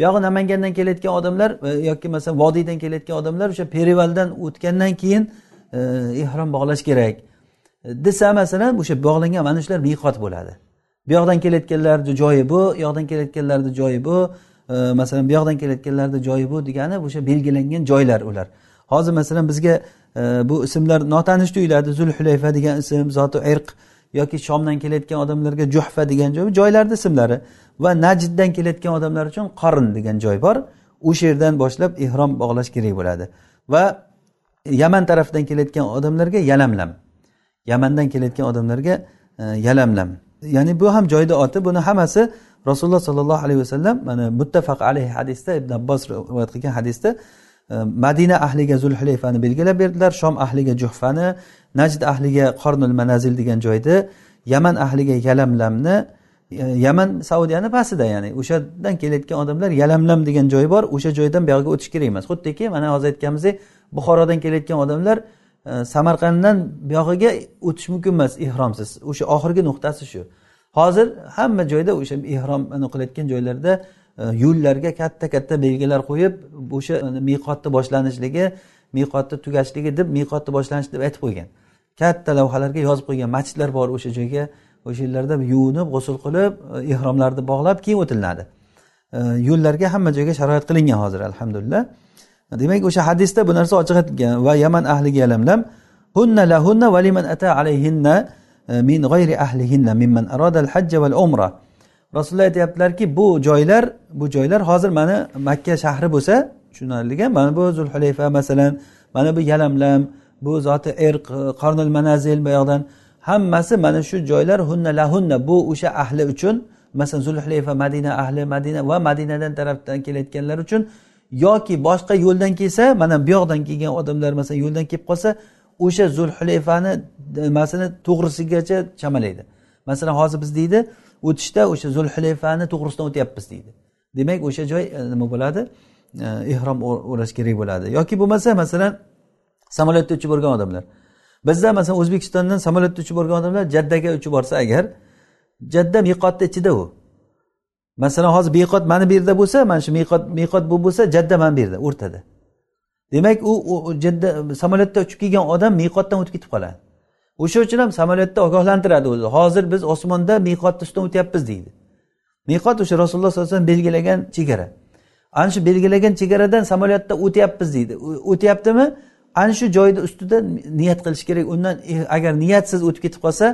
Buyog'i namangandan kelayotgan odamlar e, yoki masalan vodiydan kelayotgan odamlar o'sha perivaldan o'tgandan keyin e, ehrom bog'lash kerak. E, desa masalan o'sha bog'langan mana shular miqot bo'ladi. Bu yoqdan kelayotganlarni joyi bu u yoqdan kelayotganlarni joyi bu masalan bu yoqdan kelayotganlarni joyi bu degani o'sha belgilangan joylar ular. Hozir masalan bizga bu ismlar notanish tuyuladi zulhulayfa degan ism zoti irq yoki shomdan kelayotgan odamlarga juhfa degan joy joylarni ismlari. Va najddan kelayotgan odamlar uchun qorin degan joy bor. O'sha yerdan boshlab ehrom bog'lash kerak bo'ladi. Va yaman tarafdan kelayotgan odamlarga yalamlam. Yamandan kelayotgan odamlarga e, yalamlam. Ya'ni bu ham joyni oti. Buni hammasi rasululloh sollallohu alayhi vasallam mana muttafaq alayhi hadisda ibn abbos rivoyat qilgan hadisda e, madina ahliga zulhulayfani belgilab berdilar shom ahliga juhfani najd ahliga qornul manazil degan joyni yaman ahliga yalamlamni yaman saudiyani pastida ya'ni o'shadan kelayotgan odamlar yalamlam degan joy bor o'sha joydan buyog'iga o'tish kerak emas xuddiki mana hozir aytganimizdek buxorodan kelayotgan odamlar e, samarqanddan buyog'iga o'tish mumkin emas ehromsiz o'sha oxirgi nuqtasi shu. Hozir hamma joyda o'sha ehrom qilayotgan joylarda e, yo'llarga katta katta belgilar qo'yib o'sha miqotni boshlanishligi miqotni tugashligi deb miqotni boshlanishi deb aytib qo'ygan. Katta lavhalarga yozib qo'ygan masjidlar bor o'sha joyga. O'sha yerlarda yuvinib g'usul qilib ehromlarni bog'lab keyin o'tilinadi e, yo'llarga hamma joyga sharoit qilingan hozir alhamdulillah. Demak o'sha hadisda bu narsa ochiq aytilgan va yaman ahliga yalamlam hunna lahunna va liman ata alayhinna e, min g'ayri ahlihinna mimman aradal hajja val umra. Rasululloh aytyaptilarki bu joylar bu joylar hozir mana makka shahri bo'lsa tushunarliga mana bu zulhulayfa masalan mana bu yalamlam bu zoti irq qornil manazil bu yoqdan hammasi mana shu joylar hunna lahunna bu o'sha ahli uchun masalan zulhlayfa madina ahli madina va madinadan tarafdan kelayotganlar uchun yoki boshqa yo'ldan kelsa mana bu yoqdan kelgan odamlar masalan yo'ldan kelib qolsa o'sha zulhulayfani nimasini to'g'risigacha chamalaydi. Masalan hozir biz deydi o'tishda o'sha zulhulayfani to'g'risidan o'tyapmiz deydi. Demak o'sha joy e, nima bo'ladi? Ihrom ehrom o'rash kerak bo'ladi. Yoki bo'lmasa masalan samolyotda uchib bo'lgan odamlar. Bizda masalan o'zbekistondan samolyotda uchib borgan odamlar jaddaga uchib borsa agar jadda miqotni ichida u. Masalan hozir miqot mana bu yerda bo'lsa mana shu miqot miqot bu bo'lsa jadda mana bu yerda o'rtada. Demak u jadda samolyotda uchib kelgan odam miqotdan o'tib ketib qoladi. O'sha uchun ham samolyotda ogohlantiradi o'zi. Hozir biz osmonda miqotni ustidan o'tyapmiz deydi. Miqot o'sha rasululloh sollallohu alayhi vasallam belgilagan chegara. Ana shu belgilagan chegaradan samolyotda o'tyapmiz deydi. O'tyaptimi? Ana shu joyni ustida niyat qilish kerak. Undan agar niyatsiz o'tib ketib qolsa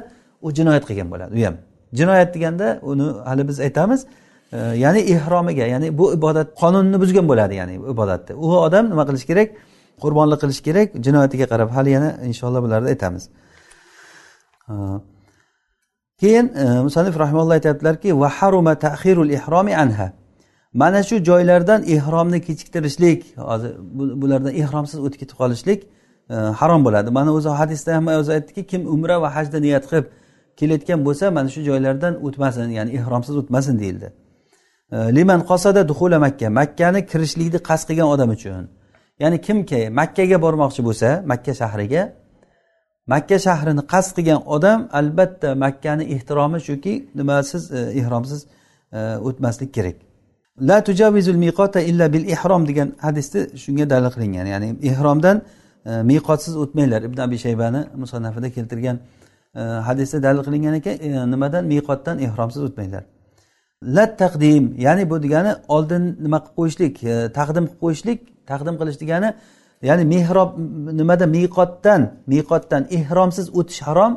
u jinoyat qilgan bo'ladi. U ham jinoyat deganda uni hali biz aytamiz e, ya'ni ehromiga ya'ni bu ibodat qonunni buzgan bo'ladi ya'ni ibodatni u odam nima qilish kerak? Qurbonlik qilish kerak. Jinoyatiga qarab hali yana inshaalloh bularni aytamiz. E, keyin e, musanif rahimalloh aytyaptilarki va haruma tahirul ihromi anha. Mana shu joylardan ehromni kechiktirishlik hozir bulardan ehromsiz o'tib ketib qolishlik e, harom bo'ladi. Mana o'zi hadisda ham o'zi aytdiki kim umra va hajda niyat qilib kelayotgan bo'lsa mana shu joylardan o'tmasin ya'ni ehromsiz o'tmasin deyildi. E, liman qosada duhula makka makkani kirishlikni qasd qilgan odam uchun. Ya'ni kimki makkaga bormoqchi bo'lsa makka shahriga makka shahrini qasd qilgan odam albatta makkani ehtiromi shuki nimasiz ehromsiz e, o'tmaslik kerak. La tujavizul miqota illa bil ihrom degan hadisda shunga dalil qilingan. Ya'ni ehromdan e, miqotsiz o'tmanglar. Ibn abi shaybani musannafida keltirgan e, hadisda dalil qilingan ekan e, nimadan? Miqotdan ehromsiz o'tmanglar. La taqdim ya'ni bu degani oldin nima qilib qo'yishlik e, taqdim qilib qo'yishlik taqdim qilish degani ya'ni mehrob nimada miqotdan miqotdan ehromsiz o'tish harom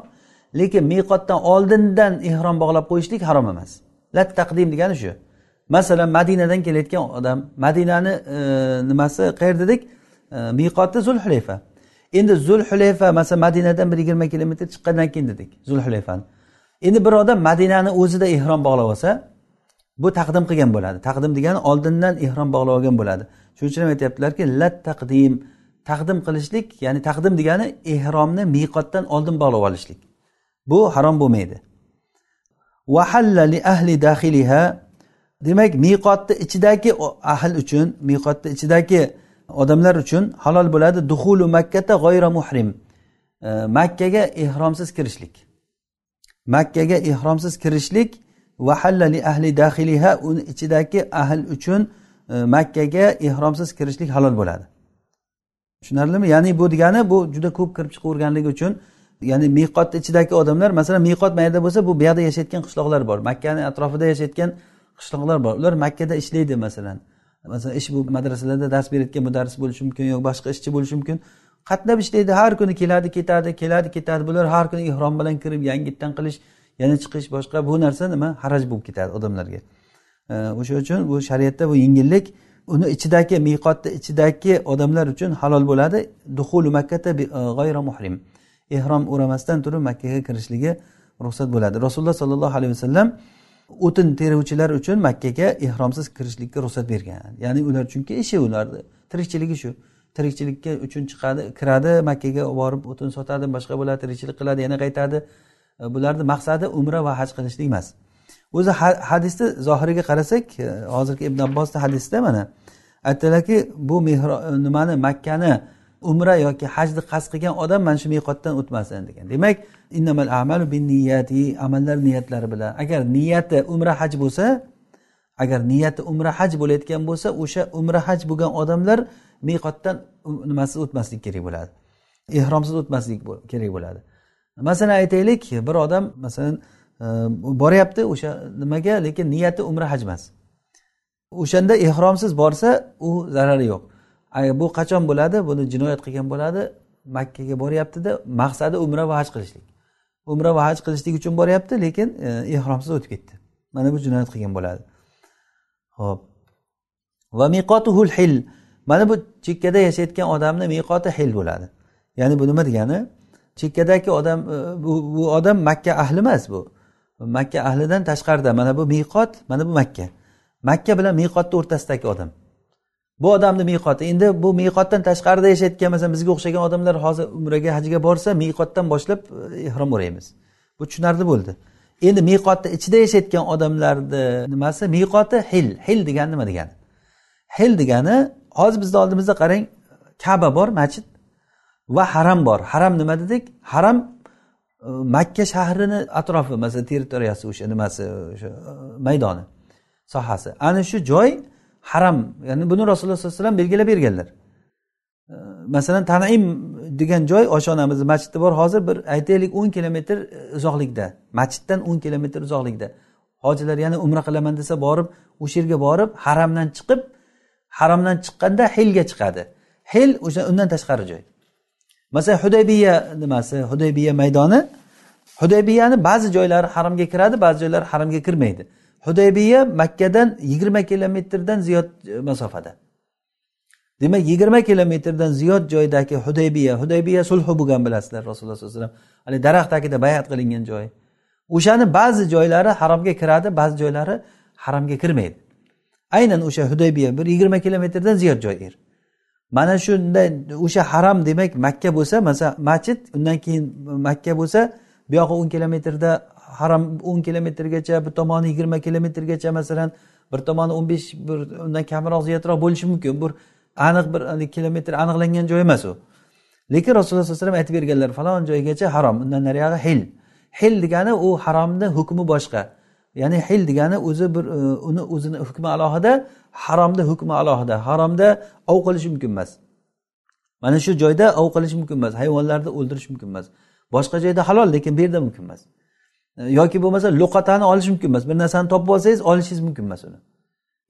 lekin miqotdan oldindan ehrom bog'lab qo'yishlik harom emas. Lat taqdim degani shu. Masalan madinadan kelayotgan odam madinani e, nimasi qayerda dedik e, miqoti zulhulayfa. Endi zulhulayfa masalan madinadan bir yigirma kilometr chiqqandan keyin dedik zulhulayfani. Endi bir odam madinani o'zida ehrom bog'lab olsa bu taqdim qilgan bo'ladi. Taqdim degani oldindan ehrom bog'lab olgan bo'ladi. Shuning uchun ham aytyaptilarki lat taqdim. Taqdim qilishlik ya'ni taqdim degani ehromni miqotdan oldin bog'lab olishlik. Bu harom bo'lmaydi. Li ahli daxiliha demak miqotni ichidagi ahl uchun miqotni ichidagi odamlar uchun halol bo'ladi. Duhulu makkata g'oyra muhrim. E, makkaga ehromsiz kirishlik. Makkaga ehromsiz kirishlik li ahli daxiliha uni ichidagi ahl uchun e, makkaga ehromsiz kirishlik halol bo'ladi. Tushunarlimi? Ya'ni bu degani bu juda ko'p kirib chiqaverganligi uchun ya'ni miqotni ichidagi odamlar masalan miqot mayerda bo'lsa bu buyoqda yashayotgan qishloqlar bor. Makkani atrofida yashayotgan qishloqlar bor. Ular makkada ishlaydi masalan. Masalan ish bu madrasalarda dars berayotgan mudarris bo'lishi mumkin yoki boshqa ishchi bo'lishi mumkin. Qatnab ishlaydi har kuni keladi ketadi keladi ketadi. Bular har kuni ihrom bilan kirib yangitdan qilish yana chiqish boshqa bu narsa nima? Haraj bo'lib ketadi odamlarga. O'sha uchun bu shariatda bu yengillik uni ichidagi miqotni ichidagi odamlar uchun halol bo'ladi. Duhulu makkata e, g'ayra muhrim. Ehrom o'ramasdan turib makkaga kirishligi ruxsat bo'ladi. Rasululloh sollallohu alayhi vasallam o'tin teruvchilar uchun makkaga ehromsiz kirishlikka ruxsat bergan. Ya'ni ular chunki ishi ularni. Tirikchiligi shu. Tirikchilikka uchun chiqadi kiradi makkaga borib o'tin sotadi boshqa bo'ladi tirikchilik qiladi yana qaytadi. E, bularni maqsadi umra va haj qilishlik emas. O'zi hadisni zohiriga qarasak e, hozirgi ibn abbosni hadisida mana aytdilarki bu mehro e, nimani makkani umra yoki hajni qasd qilgan odam mana shu meqotdan o'tmasin degan. Demak innamal amalu bin niyati amallar niyatlari bilan. Agar niyati umra haj bo'lsa agar niyati umra haj bo'layotgan bo'lsa o'sha umra haj bo'lgan odamlar meqotdan nimasiz o'tmaslik kerak bo'ladi. Ehromsiz o'tmaslik kerak bo'ladi. Masalan aytaylik bir odam masalan e, boryapti o'sha nimaga lekin niyati umra haj emas. O'shanda ehromsiz borsa u zarari yo'q. Bu qachon bo'ladi buni jinoyat qilgan bo'ladi makkaga boryaptida maqsadi umra va haj qilishlik. Umra va haj qilishlik uchun boryapti lekin e, ehromsiz o'tib ketdi. Mana bu jinoyat qilgan bo'ladi. Ho'p va miqotuhul hil. Mana bu chekkada yashayotgan odamni miqoti hil bo'ladi. Ya'ni bu nima degani? Chekkadagi odam e, bu, bu odam makka ahli emas bu. Makka ahlidan tashqarida mana bu miqot mana bu makka. Makka bilan miqotni o'rtasidagi odam. Bu odamni miqoti. Endi bu miqotdan tashqarida yashayotgan masalan bizga o'xshagan odamlar hozir umraga hajga borsa miqotdan boshlab e, ehrom o'raymiz bu tushunarli bo'ldi. Endi miqotni ichida yashayotgan odamlarni nimasi? Miqoti hil. Hil degani nima degani? Hil degani hozir bizni oldimizda qarang kaba bor masjid va haram bor. Haram nima dedik? Haram e, makka shahrini atrofi masalan territoriyasi o'sha nimasi o'sha e, maydoni sohasi. Ana shu joy haram. Ya'ni buni rasululloh sollallohu alayhi vasallam belgilab berganlar. Masalan tanaim degan joy oshonamizni masjidi bor. Hozir bir aytaylik o'n kilometr uzoqlikda masjiddan o'n kilometr uzoqlikda. Hojilar yana umra qilaman desa borib o'sha yerga borib haramdan chiqib haramdan chiqqanda hilga chiqadi. Hil o'sha undan tashqari joy. Masalan hudaybiya nimasi? Hudaybiya maydoni. Hudaybiyani ba'zi joylari haramga kiradi ba'zi joylari haramga kirmaydi. Hudaybiya makkadan yigirma kilometrdan ziyod e, masofada. Demak yigirma kilometrdan ziyod joydagi hudaybiya hudaybiya sulhi bo'lgan bilasizlar rasululloh sallallohu alayhi vasallam. Haligi daraxt tagida bayat qilingan joy. O'shani ba'zi joylari haromga kiradi ba'zi joylari haromga kirmaydi. Aynan o'sha hudaybiya bir yigirma kilometrdan ziyod joy yer mana shunda o'sha haram demak makka bo'lsa masalan masjid undan keyin makka bo'lsa buyog'i o'n kilometrda haram o'n kilometrgacha bir tomoni yigirma kilometrgacha masalan bir tomoni o'n besh bir undan kamroq ziyodroq bo'lishi mumkin. Bir aniq bir kilometr aniqlangan joy emas u. Lekin rasululloh sallallohu alayhi vasallam aytib berganlar falon joygacha harom undan nariyog'i hil. Hil degani u haromni hukmi boshqa. Ya'ni hil degani o'zi bir e, uni o'zini hukmi alohida haromni hukmi alohida. Haromda ov qilish mumkin emas. Mana shu joyda ov qilish mumkin emas. Hayvonlarni o'ldirish mumkin emas. Boshqa joyda halol lekin bu yerda mumkin emas. Yoki bo'lmasa luqatani olish mumkin emas. Bir narsani topib olsangiz olishingiz mumkin emas uni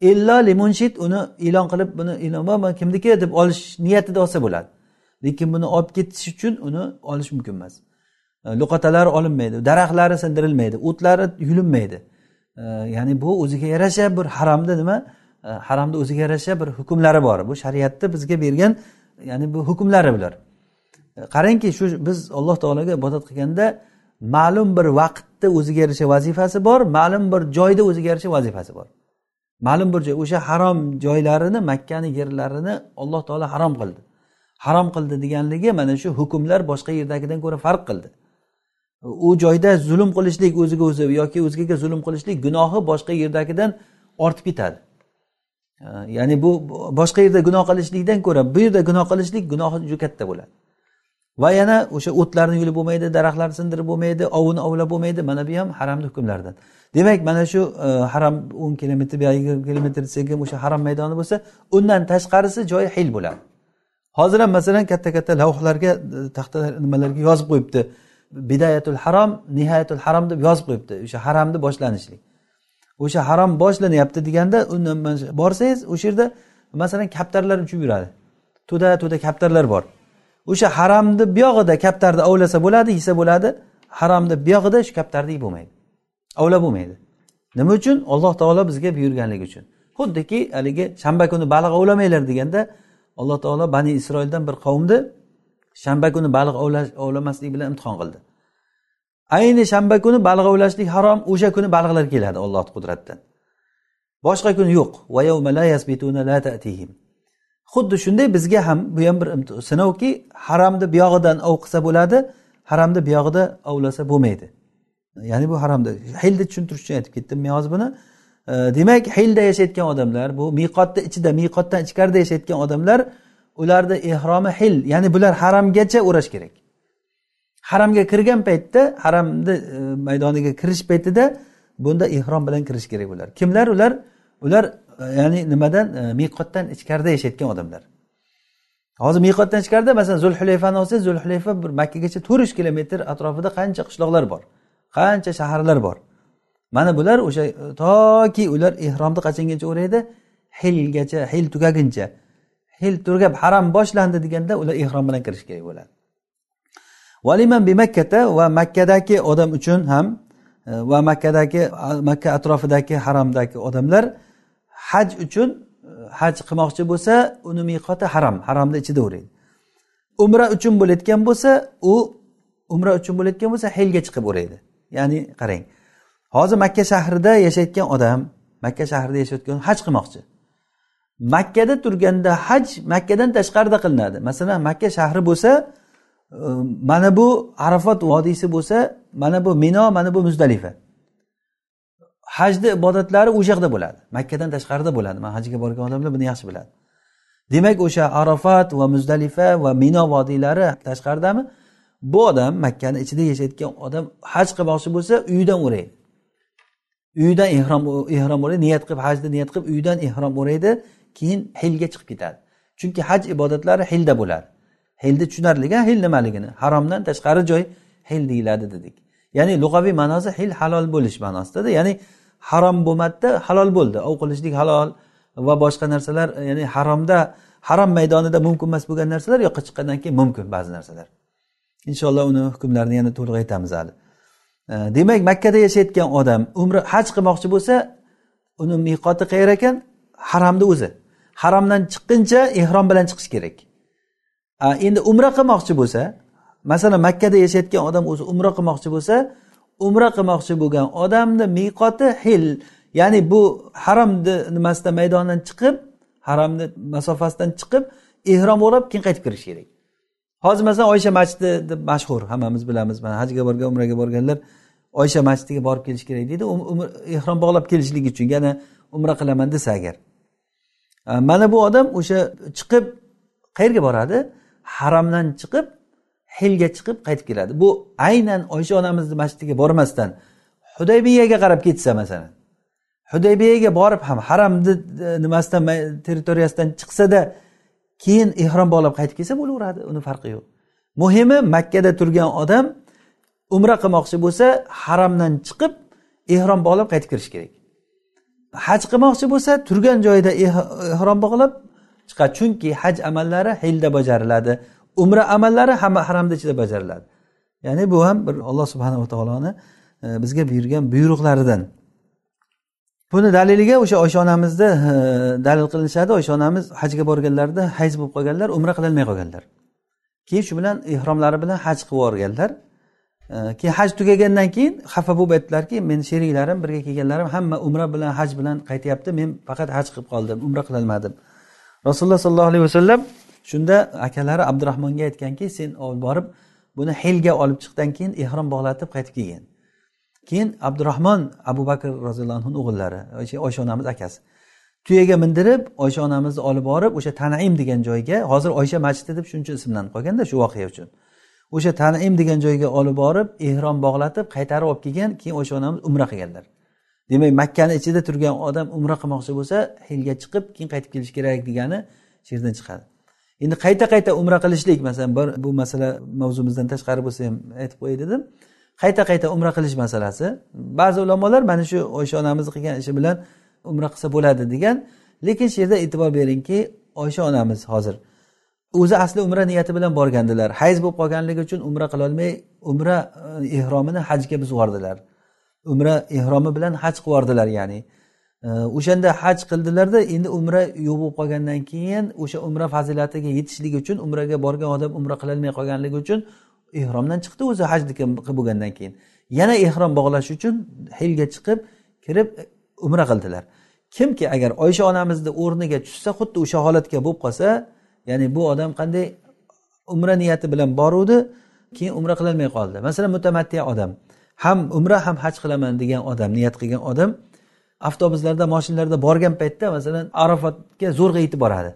illo limunshid uni e'lon qilib buni kimniki? deb olish niyatida olsa bo'ladi. Lekin buni olib ketish uchun uni olish mumkin emas. E, Luqatalari olinmaydi daraxtlari sindirilmaydi o'tlari yulinmaydi. E, ya'ni bu o'ziga yarasha bir haromni nima? E, haromni o'ziga yarasha bir hukmlari bor. Bu shariatni bizga bergan ya'ni bu hukmlari bular. Qarangki shu biz alloh taologa ibodat qilganda ma'lum bir vaqt bitta o'ziga yarasha vazifasi bor ma'lum bir joyda o'ziga yarasha vazifasi bor. Ma'lum bir joy o'sha harom joylarini makkani yerlarini alloh taolo harom qildi. Harom qildi deganligi mana shu hukmlar boshqa yerdagidan ko'ra farq qildi. U joyda zulm qilishlik o'ziga o'zi yoki o'zgaga zulm qilishlik gunohi boshqa yerdagidan ortib ketadi. Ya'ni bu boshqa yerda gunoh qilishlikdan ko'ra bu yerda gunoh qilishlik gunohi juda katta bo'ladi. Va yana o'sha o'tlarni yulib bo'lmaydi daraxtlarni sindirib bo'lmaydi ovini ovlab bo'lmaydi. Mana bu ham haramni hukmlaridan. Demak mana shu e, haram o'n kilometr yo yigirma kilometr desak ham o'sha haram maydoni bo'lsa undan tashqarisi joyi hil bo'ladi. Hozir ham masalan katta katta lavhlarga e, taxta nimalarga yozib qo'yibdi. Bidayatul harom nihoyatul harom deb yozib qo'yibdi. O'sha haramni boshlanishlik. O'sha harom boshlanyapti deganda borsangiz o'sha yerda masalan kaptarlar uchib yuradi. To'da to'da kaptarlar bor. O'sha haramni buyog'ida kaptarni ovlasa bo'ladi yesa bo'ladi haromni buyog'ida shu kaptarni yeb bo'lmaydi. Ovlab bo'lmaydi. Nima uchun? Alloh taolo bizga buyurganligi uchun. Xuddiki haligi shanba kuni baliq ovlamanglar deganda alloh taolo bani isroildan bir qavmni shanba kuni baliq ovlamaslik bilan imtihon qildi. Ayni shanba kuni baliq ovlashlik harom o'sha kuni baliqlar keladi ollohni qudratidan boshqa kuni yo'q. Xuddi shunday bizga ham bu ham bir sinovki haromni buyog'idan ov qilsa bo'ladi haromni buyog'ida ovlasa bo'lmaydi. Ya'ni bu haromda hilni tushuntirish uchun aytib ketdim men hozir buni. Demak hilda yashayotgan odamlar bu miqotni ichida miqotdan ichkarida yashayotgan odamlar ularni ehromi hil ya'ni bular haramgacha o'rash kerak. Haramga kirgan paytda haramni e, maydoniga kirish paytida bunda ehrom bilan kirish kerak bular. Kimlar ular? Ular ya'ni nimadan e, miqotdan ichkarida yashayotgan odamlar. Hozir miqotdan ichkarida masalan zulhulayfani olsangiz zulhulayfa bir makkagacha to'rt yuz kilometr atrofida qancha qishloqlar bor qancha shaharlar bor. Mana bular o'sha e, toki ular ehromni qachongacha o'raydi hilgacha hil tugaguncha. Hil tugab haram boshlandi deganda ular ehrom bilan kirish kerak bo'ladi. Valiman bi makkata va makkadagi odam uchun ham e, va makkadagi makka atrofidagi haromdagi odamlar haj uchun e, haj qilmoqchi bo'lsa uni miqoti haram haromni ichida o'raydi umra uchun bo'layotgan bo'lsa u umra uchun bo'layotgan bo'lsa helga chiqib o'raydi ya'ni qarang hozir makka shahrida yashayotgan odam makka shahrida yashayotgan haj qilmoqchi. Makkada turganda haj makkadan tashqarida qilinadi. Masalan makka shahri bo'lsa e, mana bu arafot vodiysi bo'lsa mana bu mino mana bu muzdalifa. Hajni ibodatlari o'sha yoqda bo'ladi. Makkadan tashqarida bo'ladi. Man hajga borgan odamlar buni yaxshi biladi. Demak o'sha arafat va muzdalifa va mino vodiylari tashqaridami? Bu odam makkani ichida yashayotgan odam haj qilmoqchi bo'lsa uyidan o'raydi uyidan ehrom ehrom o'raydi niyat qilib hajni niyat qilib uyidan ehrom o'raydi keyin hilga chiqib ketadi. Chunki haj ibodatlari hilda bo'ladi. Hilni tushunarli hil nimaligini? Haromdan tashqari joy hil deyiladi dedik. Ya'ni lug'aviy ma'nosi hil halol bo'lish ma'nosidada. Ya'ni harom bo'lmadida halol bo'ldi. Ov qilishlik halol va boshqa narsalar ya'ni haromda harom maydonida mumkin emas bo'lgan narsalar yoqqa chiqqandan keyin mumkin ba'zi narsalar. Inshaalloh uni hukmlarini yana to'liq aytamiz hali. Demak makkada yashayotgan odam umri haj qilmoqchi bo'lsa uni miqoti qayer ekan? Haromni o'zi. Haromdan chiqquncha ehrom bilan chiqish kerak. Endi umra qilmoqchi bo'lsa masalan makkada yashayotgan odam o'zi umra qilmoqchi bo'lsa umra qilmoqchi bo'lgan odamni miqoti hil. Ya'ni bu haromni nimasida maydondan chiqib haromni masofasidan chiqib ehrom o'rab keyin qaytib kirish kerak. Hozir masalan oysha masjidi deb mashhur hammamiz bilamiz mana hajga borgan umraga borganlar oysha masjidiga borib kelish kerak deydi. Um, um, ehrom bog'lab kelishlik uchun yana umra qilaman desa agar. Mana bu odam o'sha chiqib qayerga boradi? Haramdan chiqib hilga chiqib qaytib keladi. Bu aynan oysha onamizni masjidiga bormasdan hudaybiyaga qarab ketsa masalan. Hudaybiyaga borib ham haramni e, nimasidan territoriyasidan chiqsada keyin ehrom bog'lab qaytib kelsa bo'laveradi uni farqi yo'q. Muhimi makkada turgan odam umra qilmoqchi bo'lsa haramdan chiqib ehrom bog'lab qaytib kirishi kerak. Haj qilmoqchi bo'lsa turgan joyida eh, ehrom bog'lab chiqadi. Chunki haj amallari hilda bajariladi. Umra amallari hamma haramni ichida bajariladi. Ya'ni bu ham bir alloh subhanava taoloni e, bizga buyurgan buyruqlaridan. Buni daliliga o'sha oysha onamizni e, dalil qilinishadi. Oysha onamiz hajga borganlarida hayz bo'lib qolganlar umra qilolmay qolganlar. Keyin shu bilan ehromlari bilan haj qilib yuborganlar. E, keyin haj tugagandan keyin xafa bo'lib aytdilarki meni sheriklarim birga kelganlarim hamma umra bilan haj bilan qaytyapti. Men faqat haj qilib qoldim umra qilolmadim. Rasululloh sollallohu alayhi vasallam shunda akalari abdurahmonga aytganki sen olib borib buni helga olib chiqdan keyin ehrom bog'latib qaytib kelgin. Keyin abdurahmon abu bakr roziyallohu anhu o'g'illari oysha onamiz akasi tuyaga mindirib oysha onamizni olib borib o'sha tanaim degan joyga hozir oysha masjidi deb shuncha ismlanib qolganda shu voqea uchun. O'sha tanaim degan joyga olib borib ehrom bog'latib qaytarib olib kelgan keyin o'sha onamiz umra qilganlar. Demak makkani ichida turgan odam umra qilmoqchi bo'lsa hilga chiqib keyin qaytib kelish kerak degani shu yerdan chiqadi. Endi qayta qayta umra qilishlik masalan bir bu masala mavzumizdan tashqari bo'lsa ham aytib qo'yay dedim. Qayta qayta umra qilish masalasi. Ba'zi ulamolar mana shu oysha onamizni qilgan ishi bilan umra qilsa bo'ladi degan. Lekin shu yerda e'tibor beringki oysha onamiz hozir o'zi asli umra niyati bilan borgandilar. Hayz bo'lib qolganligi uchun umra qilolmay umra e, ehromini hajga buzib yubordilar. Umra ehromi bilan haj qilib yubordilar ya'ni o'shanda haj qildilarda endi umra yo'q bo'lib qolgandan keyin o'sha umra fazilatiga yetishligi uchun umraga borgan odam umra qilolmay qolganligi uchun ehromdan chiqdi o'zi hajniki bo'lgandan keyin. Yana ehrom bog'lash uchun hilga chiqib kirib e, umra qildilar. Kimki agar oysha onamizni o'rniga tushsa xuddi o'sha holatga bo'lib qolsa ya'ni bu odam qanday umra niyati bilan boruvdi keyin umra qilolmay qoldi. Masalan mutamaddiya odam ham umra ham haj qilaman degan odam niyat qilgan odam avtobuslarda moshinalarda borgan paytda masalan arafatga zo'rg'a yetib boradi.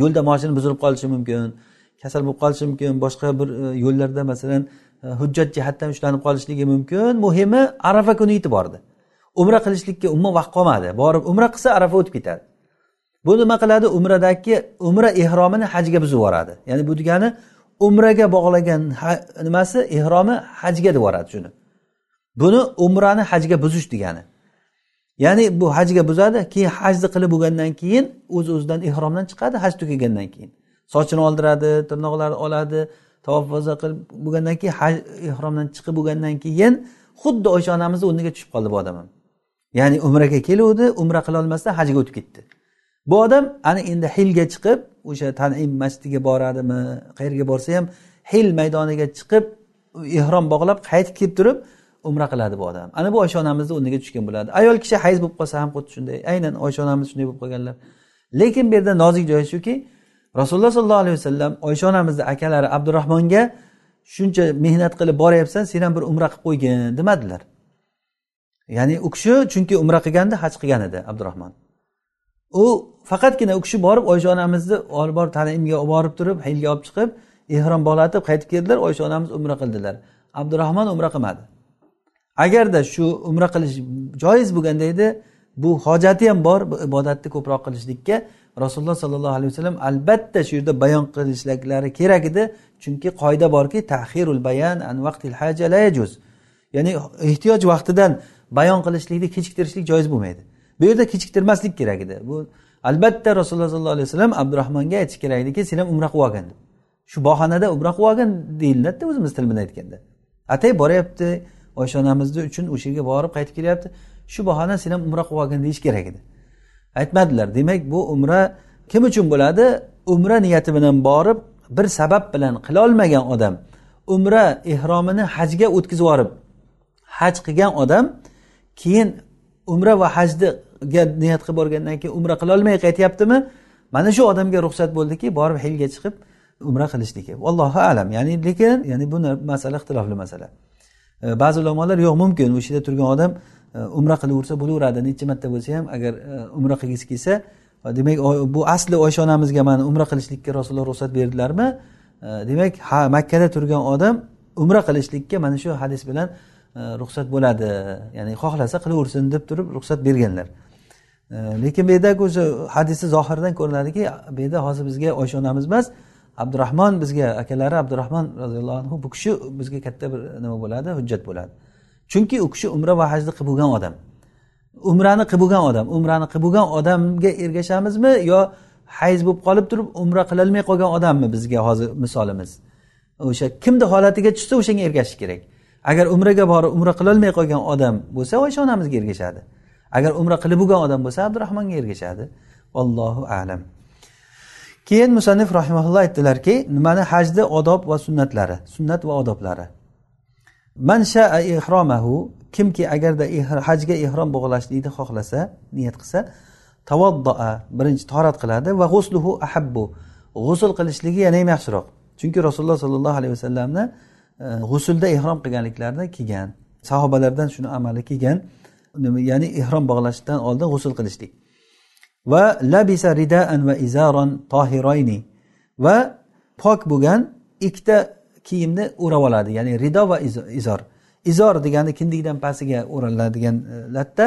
Yo'lda moshina buzilib qolishi mumkin kasal bo'lib qolishi mumkin boshqa bir e, yo'llarda masalan e, hujjat jihatdan ushlanib qolishligi mumkin. Muhimi arafa kuni yetib bordi. Umra qilishlikka umuman vaqt qolmadi. Borib umra qilsa arafa o'tib ketadi. Bu nima qiladi? Umradagi umra ehromini hajga buzib yuboradi. Ya'ni bu degani umraga bog'lagan nimasi? Ehromi hajga deb yuboradi shuni. Buni umrani hajga buzish degani. Ya'ni bu hajga buzadi keyin hajni qilib bo'lgandan keyin o'z uz o'zidan ehromdan chiqadi haj tugagandan keyin. Sochini oldiradi tirnoqlarini oladi tavof qilib bo'lgandan keyin haj ehromdan chiqib bo'lgandan keyin xuddi oysha onamizni o'rniga tushib qoldi bu odam ham. Ya'ni umraga keluvdi umra qilolmasdan hajga o'tib ketdi. Bu odam ana endi hilga chiqib o'sha tanim masjidiga boradimi qayerga borsa ham hil maydoniga chiqib ehrom bog'lab qaytib kelib turib umra qiladi bu odam. Ana bu oysha onamizni o'rniga tushgan bo'ladi. Ayol kishi hayz bo'lib qolsa ham xuddi shunday. Aynan oysha onamiz shunday bo'lib qolganlar. Lekin bu yerda nozik joyi shuki rasululloh sollallohu alayhi vasallam oysha onamizni akalari abdurahmonga shuncha mehnat qilib boryapsan sen ham bir umra qilib qo'ygin demadilar. Ya'ni u kishi chunki umra qilganda haj qilgan edi abdurahmon. U faqatgina u kishi borib oysha onamizni olib borib tanimga olib borib turib hilga olib chiqib ehrom bog'latib qaytib keldilar oysha onamiz umra qildilar. Abdurahmon umra qilmadi. Agarda shu umra qilish joiz bo'lganda edi bu hojati ham bor bu ibodatni ko'proq qilishlikka rasululloh sollallohu alayhi vasallam albatta shu yerda bayon qilishliklari kerak edi. Chunki qoida borki tahirul bayan an vaqtil haja la yajuz. Ya'ni ehtiyoj vaqtidan bayon qilishlikni kechiktirishlik joiz bo'lmaydi. Bu yerda kechiktirmaslik kerak edi. Bu albatta rasululloh sollallohu alayhi vasallam abdurahmonga aytish kerak ediki sen ham umra qilib olgin. Deb shu bahonada umra qilib olgin deyiladida o'zimiz til bilan aytganda. Atay boryapti oysha onamizni uchun o'sha yerga borib qaytib kelyapti. Shu bahona sen ham umra qilib olgin deyish kerak edi. Aytmadilar demak bu umra kim uchun bo'ladi? Umra niyati bilan borib bir sabab bilan qilolmagan odam umra ehromini hajga o'tkazib yuborib haj qilgan odam keyin umra va hajga niyat qilib borgandan keyin umra qilolmay qaytyaptimi? Mana shu odamga ruxsat bo'ldiki borib hilga chiqib umra qilishligi allohu alam. Ya'ni lekin ya'ni bu masala ixtilofli masala. E, ba'zi ulamolar yo'q mumkin o'sha yerda turgan odam e, umra qilaversa bo'laveradi necha marta bo'lsa ham agar e, umra qilgisi kelsa demak bu asli oysha onamizga mana umra qilishlikka rasululloh ruxsat berdilarmi? Demak ha makkada turgan odam umra qilishlikka mana shu hadis bilan ruxsat bo'ladi ya'ni xohlasa qilaversin deb turib ruxsat berganlar. Lekin bu yerdagi o'sha hadisni zohiridan ko'rinadiki bu yerda hozir bizga oysha onamiz emas abdurahmon bizga akalari abdurahmon roziyallohu anhu bu kishi bizga katta bir nima bo'ladi hujjat bo'ladi. Chunki u kishi umra va hajni qilib bo'lgan odam. Umrani qilib bo'lgan odam. Umrani qilib bo'lgan odamga ergashamizmi yo hayz bo'lib qolib turib umra qilolmay qolgan odammi bizga hozir misolimiz? O'sha kimni holatiga tushsa o'shanga ergashish kerak. Agar umraga borib umra qilolmay qolgan odam bo'lsa oysha onamizga ergashadi. Agar umra qilib bo'lgan odam bo'lsa abdurahmonga ergashadi. Allohu alam. Keyin musannif rahimaulloh aytdilarki nimani? Hajni odob va sunnatlari. Sunnat va odoblari. Man shaa ihromahu kimki agarda hajga ihrom bog'lashlikni xohlasa niyat qilsa tavaddoa birinchi torat qiladi va g'usluhu ahabbu. G'usul qilishligi yana ham yaxshiroq. Chunki rasululloh sollallohu alayhi vasallamni e, g'usulda ihrom qilganliklarini kelgan sahobalardan shuni amali kelgan ya'ni ihrom bog'lashdan oldin g'usul qilishlik. Va labisa ridaan va izaron tohiroyni va pok bo'lgan ikkita kiyimni o'rab oladi ya'ni rido va izor. Izor degani kindikdan pastiga o'raladigan e, latta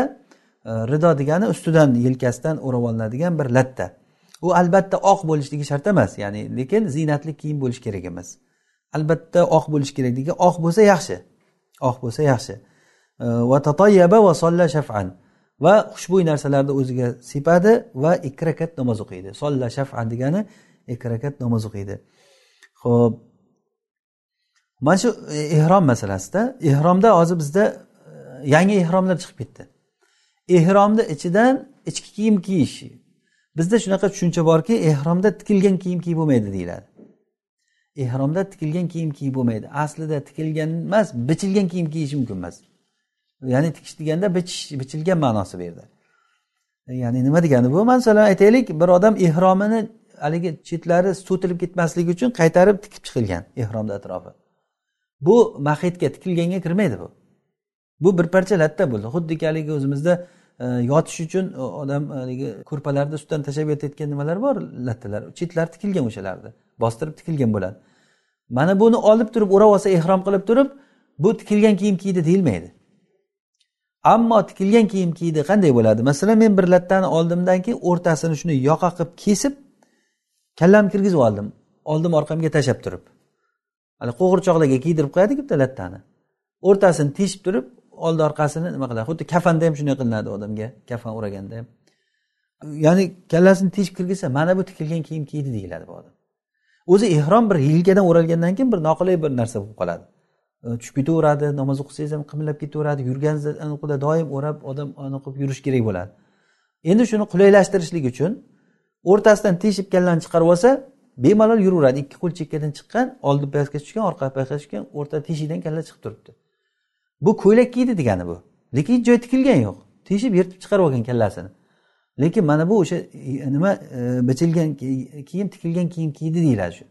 e, rido degani ustidan yelkasidan o'rab olinadigan bir latta. U albatta oq bo'lishligi shart emas ya'ni lekin ziynatli kiyim bo'lishi kerak emas. Albatta oq bo'lishi kerak degan oq bo'lsa yaxshi oq bo'lsa yaxshi. E, va tatoyyaba va solla shafan. Va xushbo'y narsalarni o'ziga sepadi va ikki rakat namoz o'qiydi. Solla shafan degani ikki rakat namoz o'qiydi. Ho'p mana shu ehrom masalasida ehromda hozir bizda e, yangi ehromlar chiqib ketdi. Ehromni ichidan ichki kiyim kiyish. Bizda shunaqa tushuncha borki ehromda tikilgan kiyim kiyib bo'lmaydi deyiladi. Ehromda tikilgan kiyim kiyib bo'lmaydi. Aslida tikilgan emas bichilgan kiyim kiyish mumkin emas. Ya'ni tikish deganda bichish bichilgan ma'nosi bu yerda ya'ni nima degani bu masalan aytaylik bir odam ehromini haligi chetlari so'tilib ketmasligi uchun qaytarib tikib chiqilgan ehromni atrofi. Bu mahitga tikilganga kirmaydi bu. Bu bir parcha latta bo'ldi. Xuddiki haligi o'zimizda e, yotish uchun odam haligi ko'rpalarni ustidan tashlab yotayotgan nimalar bor? Lattalar chetlari tikilgan o'shalarni bostirib tikilgan bo'ladi. Mana buni olib turib o'rab olsa ehrom qilib turib bu tikilgan kiyim kiydi deyilmaydi. Ammo tikilgan kiyim kiydi qanday bo'ladi? Masalan men bir lattani oldimdan keyin o'rtasini shuni yoqa qilib kesib kallamni kirgizib oldim. Oldim orqamga tashlab turib. Hali qo'g'irchoqlarga kiydirib qo'yadiku bitta lattani. O'rtasini teshib turib oldi orqasini nima qiladi? Xuddi kafanda ham shunday qilinadi odamga kafan o'raganda ham. Ya'ni kallasini teshib kirgizsa mana bu tikilgan kiyim kiydi deyiladi bu odam. O'zi ehrom bir yelkadan o'ralgandan keyin bir noqulay bir narsa bo'lib qoladi. Э, tushib ketaveradi namoz o'qisangiz ham qimillab ketaveradi yurganingizda doim o'rab odam qilib yurish kerak bo'ladi. Endi shuni qulaylashtirishlik uchun o'rtasidan teshib kallani chiqarib olsa bemalol yuraveradi. Ikki qo'l chekkadan chiqqan oldi pastga tushgan orqa pastga tushgan o'rta teshikdan kalla chiqib turibdi. Bu ko'ylak kiydi degani bu. Lekin hech joyi tikilgan yo'q. Teshib yirtib chiqarib olgan kallasini. Lekin mana bu o'sha e, nima e, bichilgan kiyim tikilgan kiyim kiydi deyiladi shu.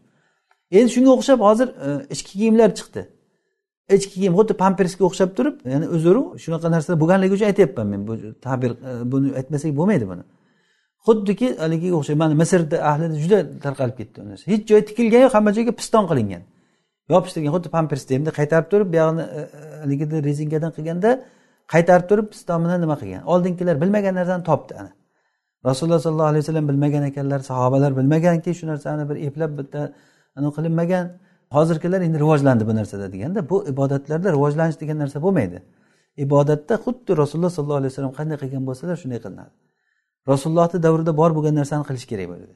Endi shunga o'xshab hozir e, ichki kiyimlar chiqdi. Ichki kiyim xuddi pampersga o'xshab turib ya'ni uzru shunaqa narsa bo'lganligi uchun aytyapman men bu tabir e, buni aytmasak bo'lmaydi buni. Xuddiki haligiga o'xshaydi mana misrda ahlida juda tarqalib ketdi u narsa. Hech joyi tikilgan yo'q hamma joyga piston qilingan. Yopishtirgan xuddi pampersda endi qaytarib turib buyog'ini e, e, haligida rezinkadan qilganda qaytarib turib piston bilan nima qilgan? Oldingilar bilmagan narsani topdi ana. Rasululloh sollallohu alayhi vasallam bilmagan ekanlar sahobalar bilmaganki shu narsani bir eplab bitta qilinmagan. Hozirgilar endi rivojlandi bu narsada deganda bu ibodatlarda rivojlanish degan narsa bo'lmaydi. Ibodatda xuddi rasululloh sollallohu alayhi vasallam qanday qilgan bo'lsalar shunday qilinadi. Rasulullohni davrida bor bo'lgan narsani qilish kerak bo'ladi.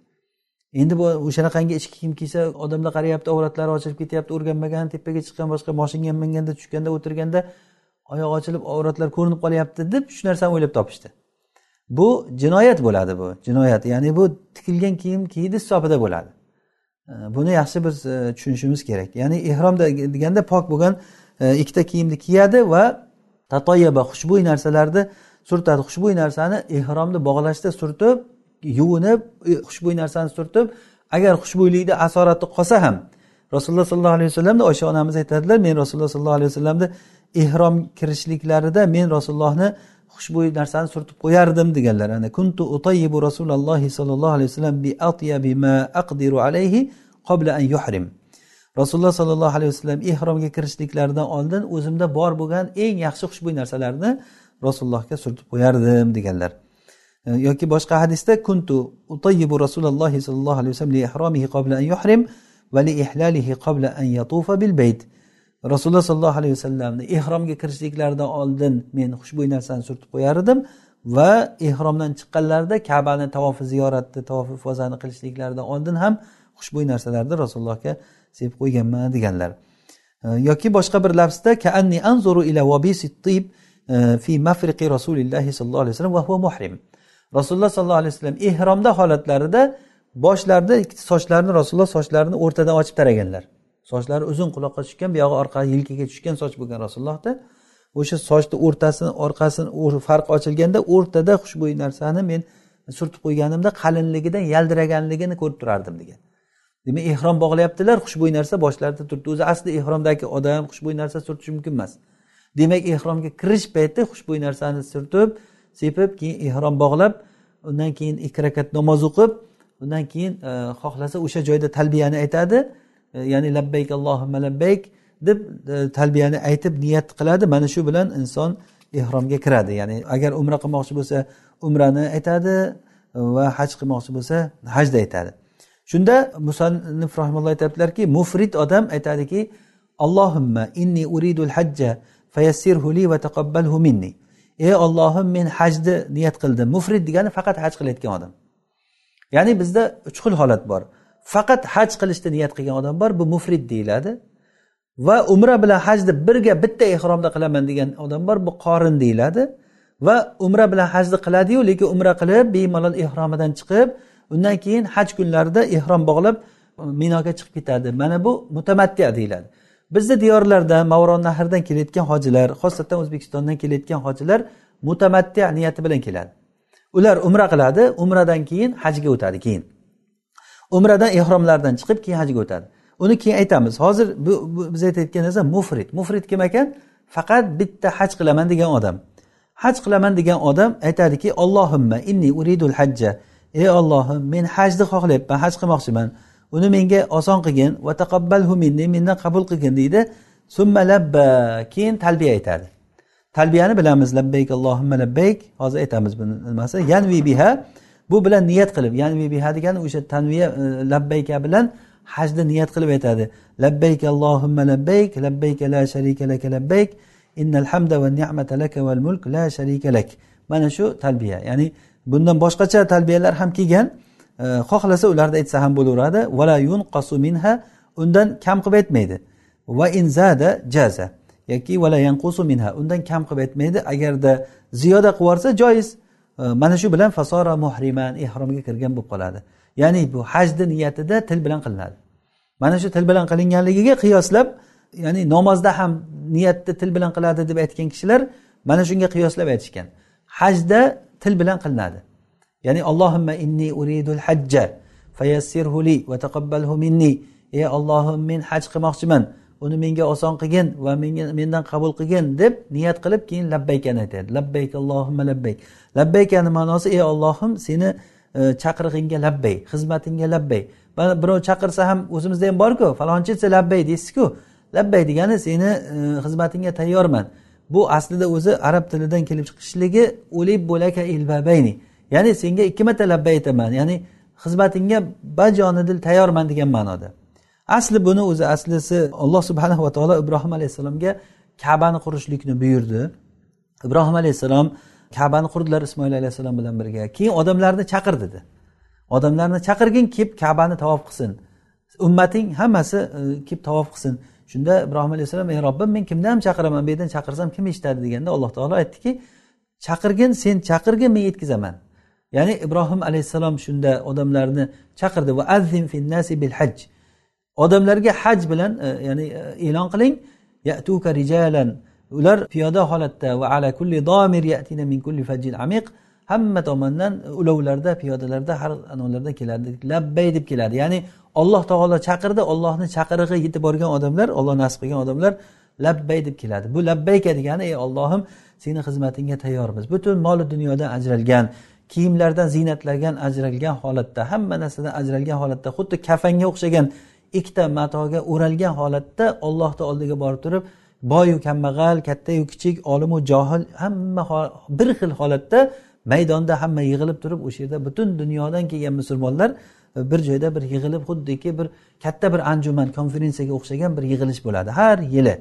Endi bu o'shanaqangi ichki kiyim kiysa odamlar qarayapti avratlari ochilib ketyapti o'rganmagan tepaga chiqqan boshqa moshinga minganda tushganda o'tirganda oyoq ochilib avratlar ko'rinib qolyapti deb shu narsani o'ylab topishdi. Bu jinoyat bo'ladi bu jinoyat ya'ni bu tikilgan kiyim kiydi hisobida bo'ladi. Buni yaxshi biz e, tushunishimiz kerak. Ya'ni ehrom deganda pok bo'lgan e, ikkita kiyimni kiyadi va tatoyaba xushbo'y narsalarni surtadi. Xushbo'y narsani ehromni bog'lashda surtib yuvinib e, xushbo'y narsani surtib agar xushbo'ylikni asorati qolsa ham rasululloh sollallohu alayhi vasallamni oysha onamiz aytadilar men rasululloh sollallohu alayhi vasallamni ehrom kirishliklarida men rasulullohni xushbo'y narsani surtib qo'yardim deganlar. Ana kuntu utayyibu rasulullohi sollallohu alayhi vasallam bi atyabi ma aqdiru alayhi qabla an yuhrim. Rasululloh sollallohu alayhi vasallam ehromga kirishliklaridan oldin o'zimda bor bo'lgan eng yaxshi xushbo'y narsalarni rasulullohga surtib qo'yardim deganlar. E, yoki boshqa hadisda kuntu utayyibu rasulullohi sollallohu alayhi vasallam li ihromihi qabla an yuhrim va li ihlalihi qabla an yatufa bil bayt. Rasululloh sollallohu alayhi vasallamni ehromga kirishliklaridan oldin men xushbo'y narsani surtib qo'yar edim va ehromdan chiqqanlarida kabani tavofi ziyoratni tavofi fozani qilishliklaridan oldin ham xushbo'y narsalarni rasulullohga sepib qo'yganman deganlar. Yoki boshqa bir lafzda kaanni anzuru ila tib fi mafriqi rasulillahi sollallohu alayhi vasallam va huwa muhrim. Rasululloh sollallohu alayhi vasallam ehromda holatlarida boshlarida sochlarini rasululloh sochlarini o'rtadan ochib taraganlar. Sochlari uzun quloqqa tushgan buyog'i orqa yelkaga tushgan soch bo'lgan rasulullohda o'sha sochni o'rtasini orqasini farq ochilganda o'rtada xushbo'y narsani men surtib qo'yganimda qalinligidan yaldiraganligini ko'rib turardim degan. Demak ehrom bog'layaptilar xushbo'y narsa boshlarida turibdi. O'zi asli ehromdagi odam xushbo'y narsa surtishi mumkin emas. Demak ehromga kirish payti xushbo'y narsani surtib sepib keyin ehrom bog'lab undan keyin ikki rakat namoz o'qib undan keyin e, xohlasa o'sha joyda talbiyani aytadi. E, ya'ni labbayk allohimma labbayk deb e, talbiyani aytib niyat qiladi. Mana shu bilan inson ehromga kiradi. Ya'ni agar umra qilmoqchi bo'lsa umrani aytadi va haj qilmoqchi bo'lsa hajda aytadi. Shunda musannif rahimulloh aytyaptilarki mufrid odam aytadiki allohimma inni uridul hajja fayassirhu li va taqabbalhu minni. Ey ollohim men hajni niyat qildim. Mufrid degani faqat haj qilayotgan odam. Ya'ni bizda uch xil holat bor. Faqat haj qilishni niyat qilgan odam bor bu mufrid deyiladi. Va umra bilan hajni birga bitta ehromda qilaman degan odam bor bu qorin deyiladi. Va umra bilan hajni qiladiyu lekin umra qilib bemalol ehromidan chiqib undan keyin haj kunlarida ehrom bog'lab minoga chiqib ketadi. Mana bu mutamattiya deyiladi. Bizni diyorlarda mavron nahrdan kelayotgan hojilar xosatan o'zbekistondan kelayotgan hojilar mutamattiya niyati bilan keladi. Ular umra qiladi umradan keyin hajga o'tadi keyin. Umradan ehromlardan chiqib keyin hajga o'tadi. Uni keyin aytamiz hozir bu, bu biz aytayotgan narsa mufrid mufrid kim ekan? Faqat bitta haj qilaman degan odam. Haj qilaman degan odam aytadiki ollohimma inni uridul hajja. Ey ollohim men hajni xohlayapman haj qilmoqchiman. Uni menga oson qilgin va taqabbalhu minni mendan qabul qilgin deydi. Summa labba keyin talbiya aytadi. Talbiyani bilamiz labbayk allohimma labbayk. Hozir aytamiz buni nimasi. Yanvi biha bu bilan niyat qilib ya'ni biha degani o'sha tanviya e, labbayka bilan hajni niyat qilib aytadi. Labbayk allohimma labbayk labbayka la sharika laka labbayk innal hamda va ni'mata laka val mulk la sharika lak. Mana shu talbiya. Ya'ni bundan boshqacha talbiyalar ham kelgan. E, xohlasa ularni aytsa ham bo'laveradi. Vala yunqasu minha undan kam qilib aytmaydi. Va inzada jaza. Yoki vala yanqusu minha undan kam qilib aytmaydi. Agarda ziyoda qilib yuborsa joiz. Mana shu bilan fasora muhriman ehromga kirgan bo'lib qoladi. Ya'ni bu hajni niyatida til bilan qilinadi. Mana shu til bilan qilinganligiga qiyoslab ya'ni namozda ham niyatni til bilan qiladi deb aytgan kishilar mana shunga qiyoslab aytishgan. Hajda til bilan qilinadi. Ya'ni allohimma inni uridul hajja fayassirhu li va taqabbalhu minni. Ey ollohim men haj qilmoqchiman. Uni menga oson qilgin va menga mendan qabul qilgin deb niyat qilib keyin labbaykani aytadi. Labbayk allohimma labbayk. Labbaykani ma'nosi ey ollohim seni e, chaqirig'ingga labbay xizmatingga labbay. Mana birov chaqirsa ham o'zimizda ham borku falonchi desa labbay deysizku. Labbay degani seni e, xizmatingga tayyorman. Bu aslida o'zi arab tilidan kelib chiqishligi ulib bo'laka ilbabayni. Ya'ni senga ikki marta labbay aytaman. Ya'ni xizmatingga bajonidil tayyorman degan ma'noda. Asli buni o'zi aslisi alloh subhanahu va taolo ibrohim alayhissalomga kabani qurishlikni buyurdi. Ibrohim alayhissalom kabani qurdilar ismoil alayhissalom bilan birga. Keyin odamlarni chaqir dedi. Odamlarni chaqirgin kelib kabani tavof qilsin. Ummating hammasi e, kelib tavof qilsin. Shunda ibrohim alayhissalom ey robbim men kimni ham chaqiraman? Bu yerdan chaqirsam kim eshitadi? deganda alloh taolo aytdiki chaqirgin sen chaqirgin men yetkazaman. Ya'ni ibrohim alayhissalom shunda odamlarni chaqirdi. Va azzin finnasi bil haj odamlarga haj bilan e, ya'ni e, e'lon qiling. Yatuka rijalan. Ular piyoda holatda va ala kulli domir yatina min kulli fajjin amiq. Hamma tomondan ulovlarda piyodalarda har anavlarda keladi labbay deb keladi. Ya'ni olloh taolo chaqirdi. Ollohni chaqirig'i yetib borgan odamlar olloh nasib qilgan odamlar labbay deb keladi. Bu labbayka degani ey ollohim seni xizmatingga tayyormiz. Butun moli dunyodan ajralgan kiyimlardan ziynatlardan ajralgan holatda hamma narsadan ajralgan holatda xuddi kafanga o'xshagan ikkita matoga o'ralgan holatda ollohni oldiga borib turib boyu kambag'al kattayu kichik olimu johil hamma bir xil holatda maydonda hamma yig'ilib turib o'sha yerda butun dunyodan kelgan musulmonlar e, bir joyda bir yig'ilib xuddiki bir katta bir anjuman konferensiyaga o'xshagan bir yig'ilish bo'ladi har yili.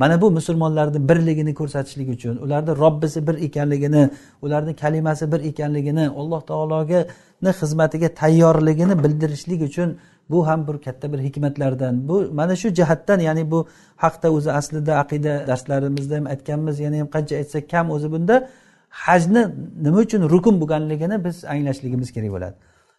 Mana bu musulmonlarni birligini ko'rsatishlik uchun ularni robbisi bir ekanligini ularni kalimasi bir ekanligini alloh taologani xizmatiga tayyorligini bildirishlik uchun bu ham bir katta bir hikmatlardan. Bu mana shu jihatdan ya'ni bu haqda o'zi aslida aqida darslarimizda ham aytganmiz. Yana ham qancha aytsak kam o'zi bunda hajni nima uchun rukun bo'lganligini biz anglashligimiz kerak bo'ladi.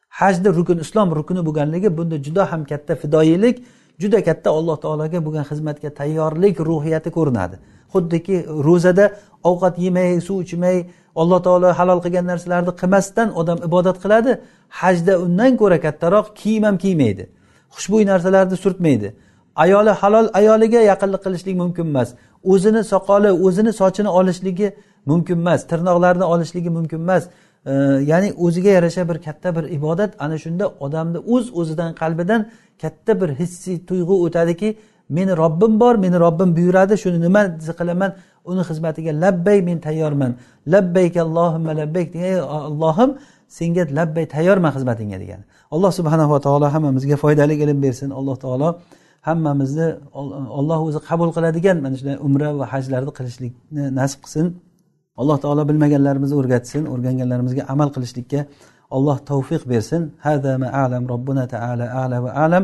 Hajni rukun islom rukuni bo'lganligi bunda juda ham katta fidoyilik juda katta alloh taologa bo'lgan xizmatga tayyorlik ruhiyati ko'rinadi. Xuddiki ro'zada ovqat yemay suv ichmay alloh taolo halol qilgan narsalarni qilmasdan odam ibodat qiladi. Hajda undan ko'ra kattaroq kiyim ham kiymaydi. Xushbo'y narsalarni surtmaydi. Ayoli halol ayoliga yaqinlik qilishlik mumkin emas. O'zini soqoli o'zini sochini olishligi mumkin emas. Tirnoqlarini olishligi mumkin emas. Ya'ni o'ziga yarasha bir katta bir ibodat ana shunda odamni o'z o'zidan qalbidan katta bir hissiy tuyg'u o'tadiki meni robbim bor meni robbim buyuradi shuni nima qilaman uni xizmatiga labbay men tayyorman. Labbayk allohimma labbayk ey allohim senga labbay tayyorman xizmatingga degan alloh subhanava taolo hammamizga foydali ilm bersin. Alloh taolo hammamizni olloh o'zi qabul qiladigan mana shunday umra va hajlarni qilishlikni nasib qilsin. Alloh taolo bilmaganlarimizni o'rgatsin o'rganganlarimizga amal qilishlikka alloh tavfiq bersin. Hada ma alam robbuna taala ala va alam.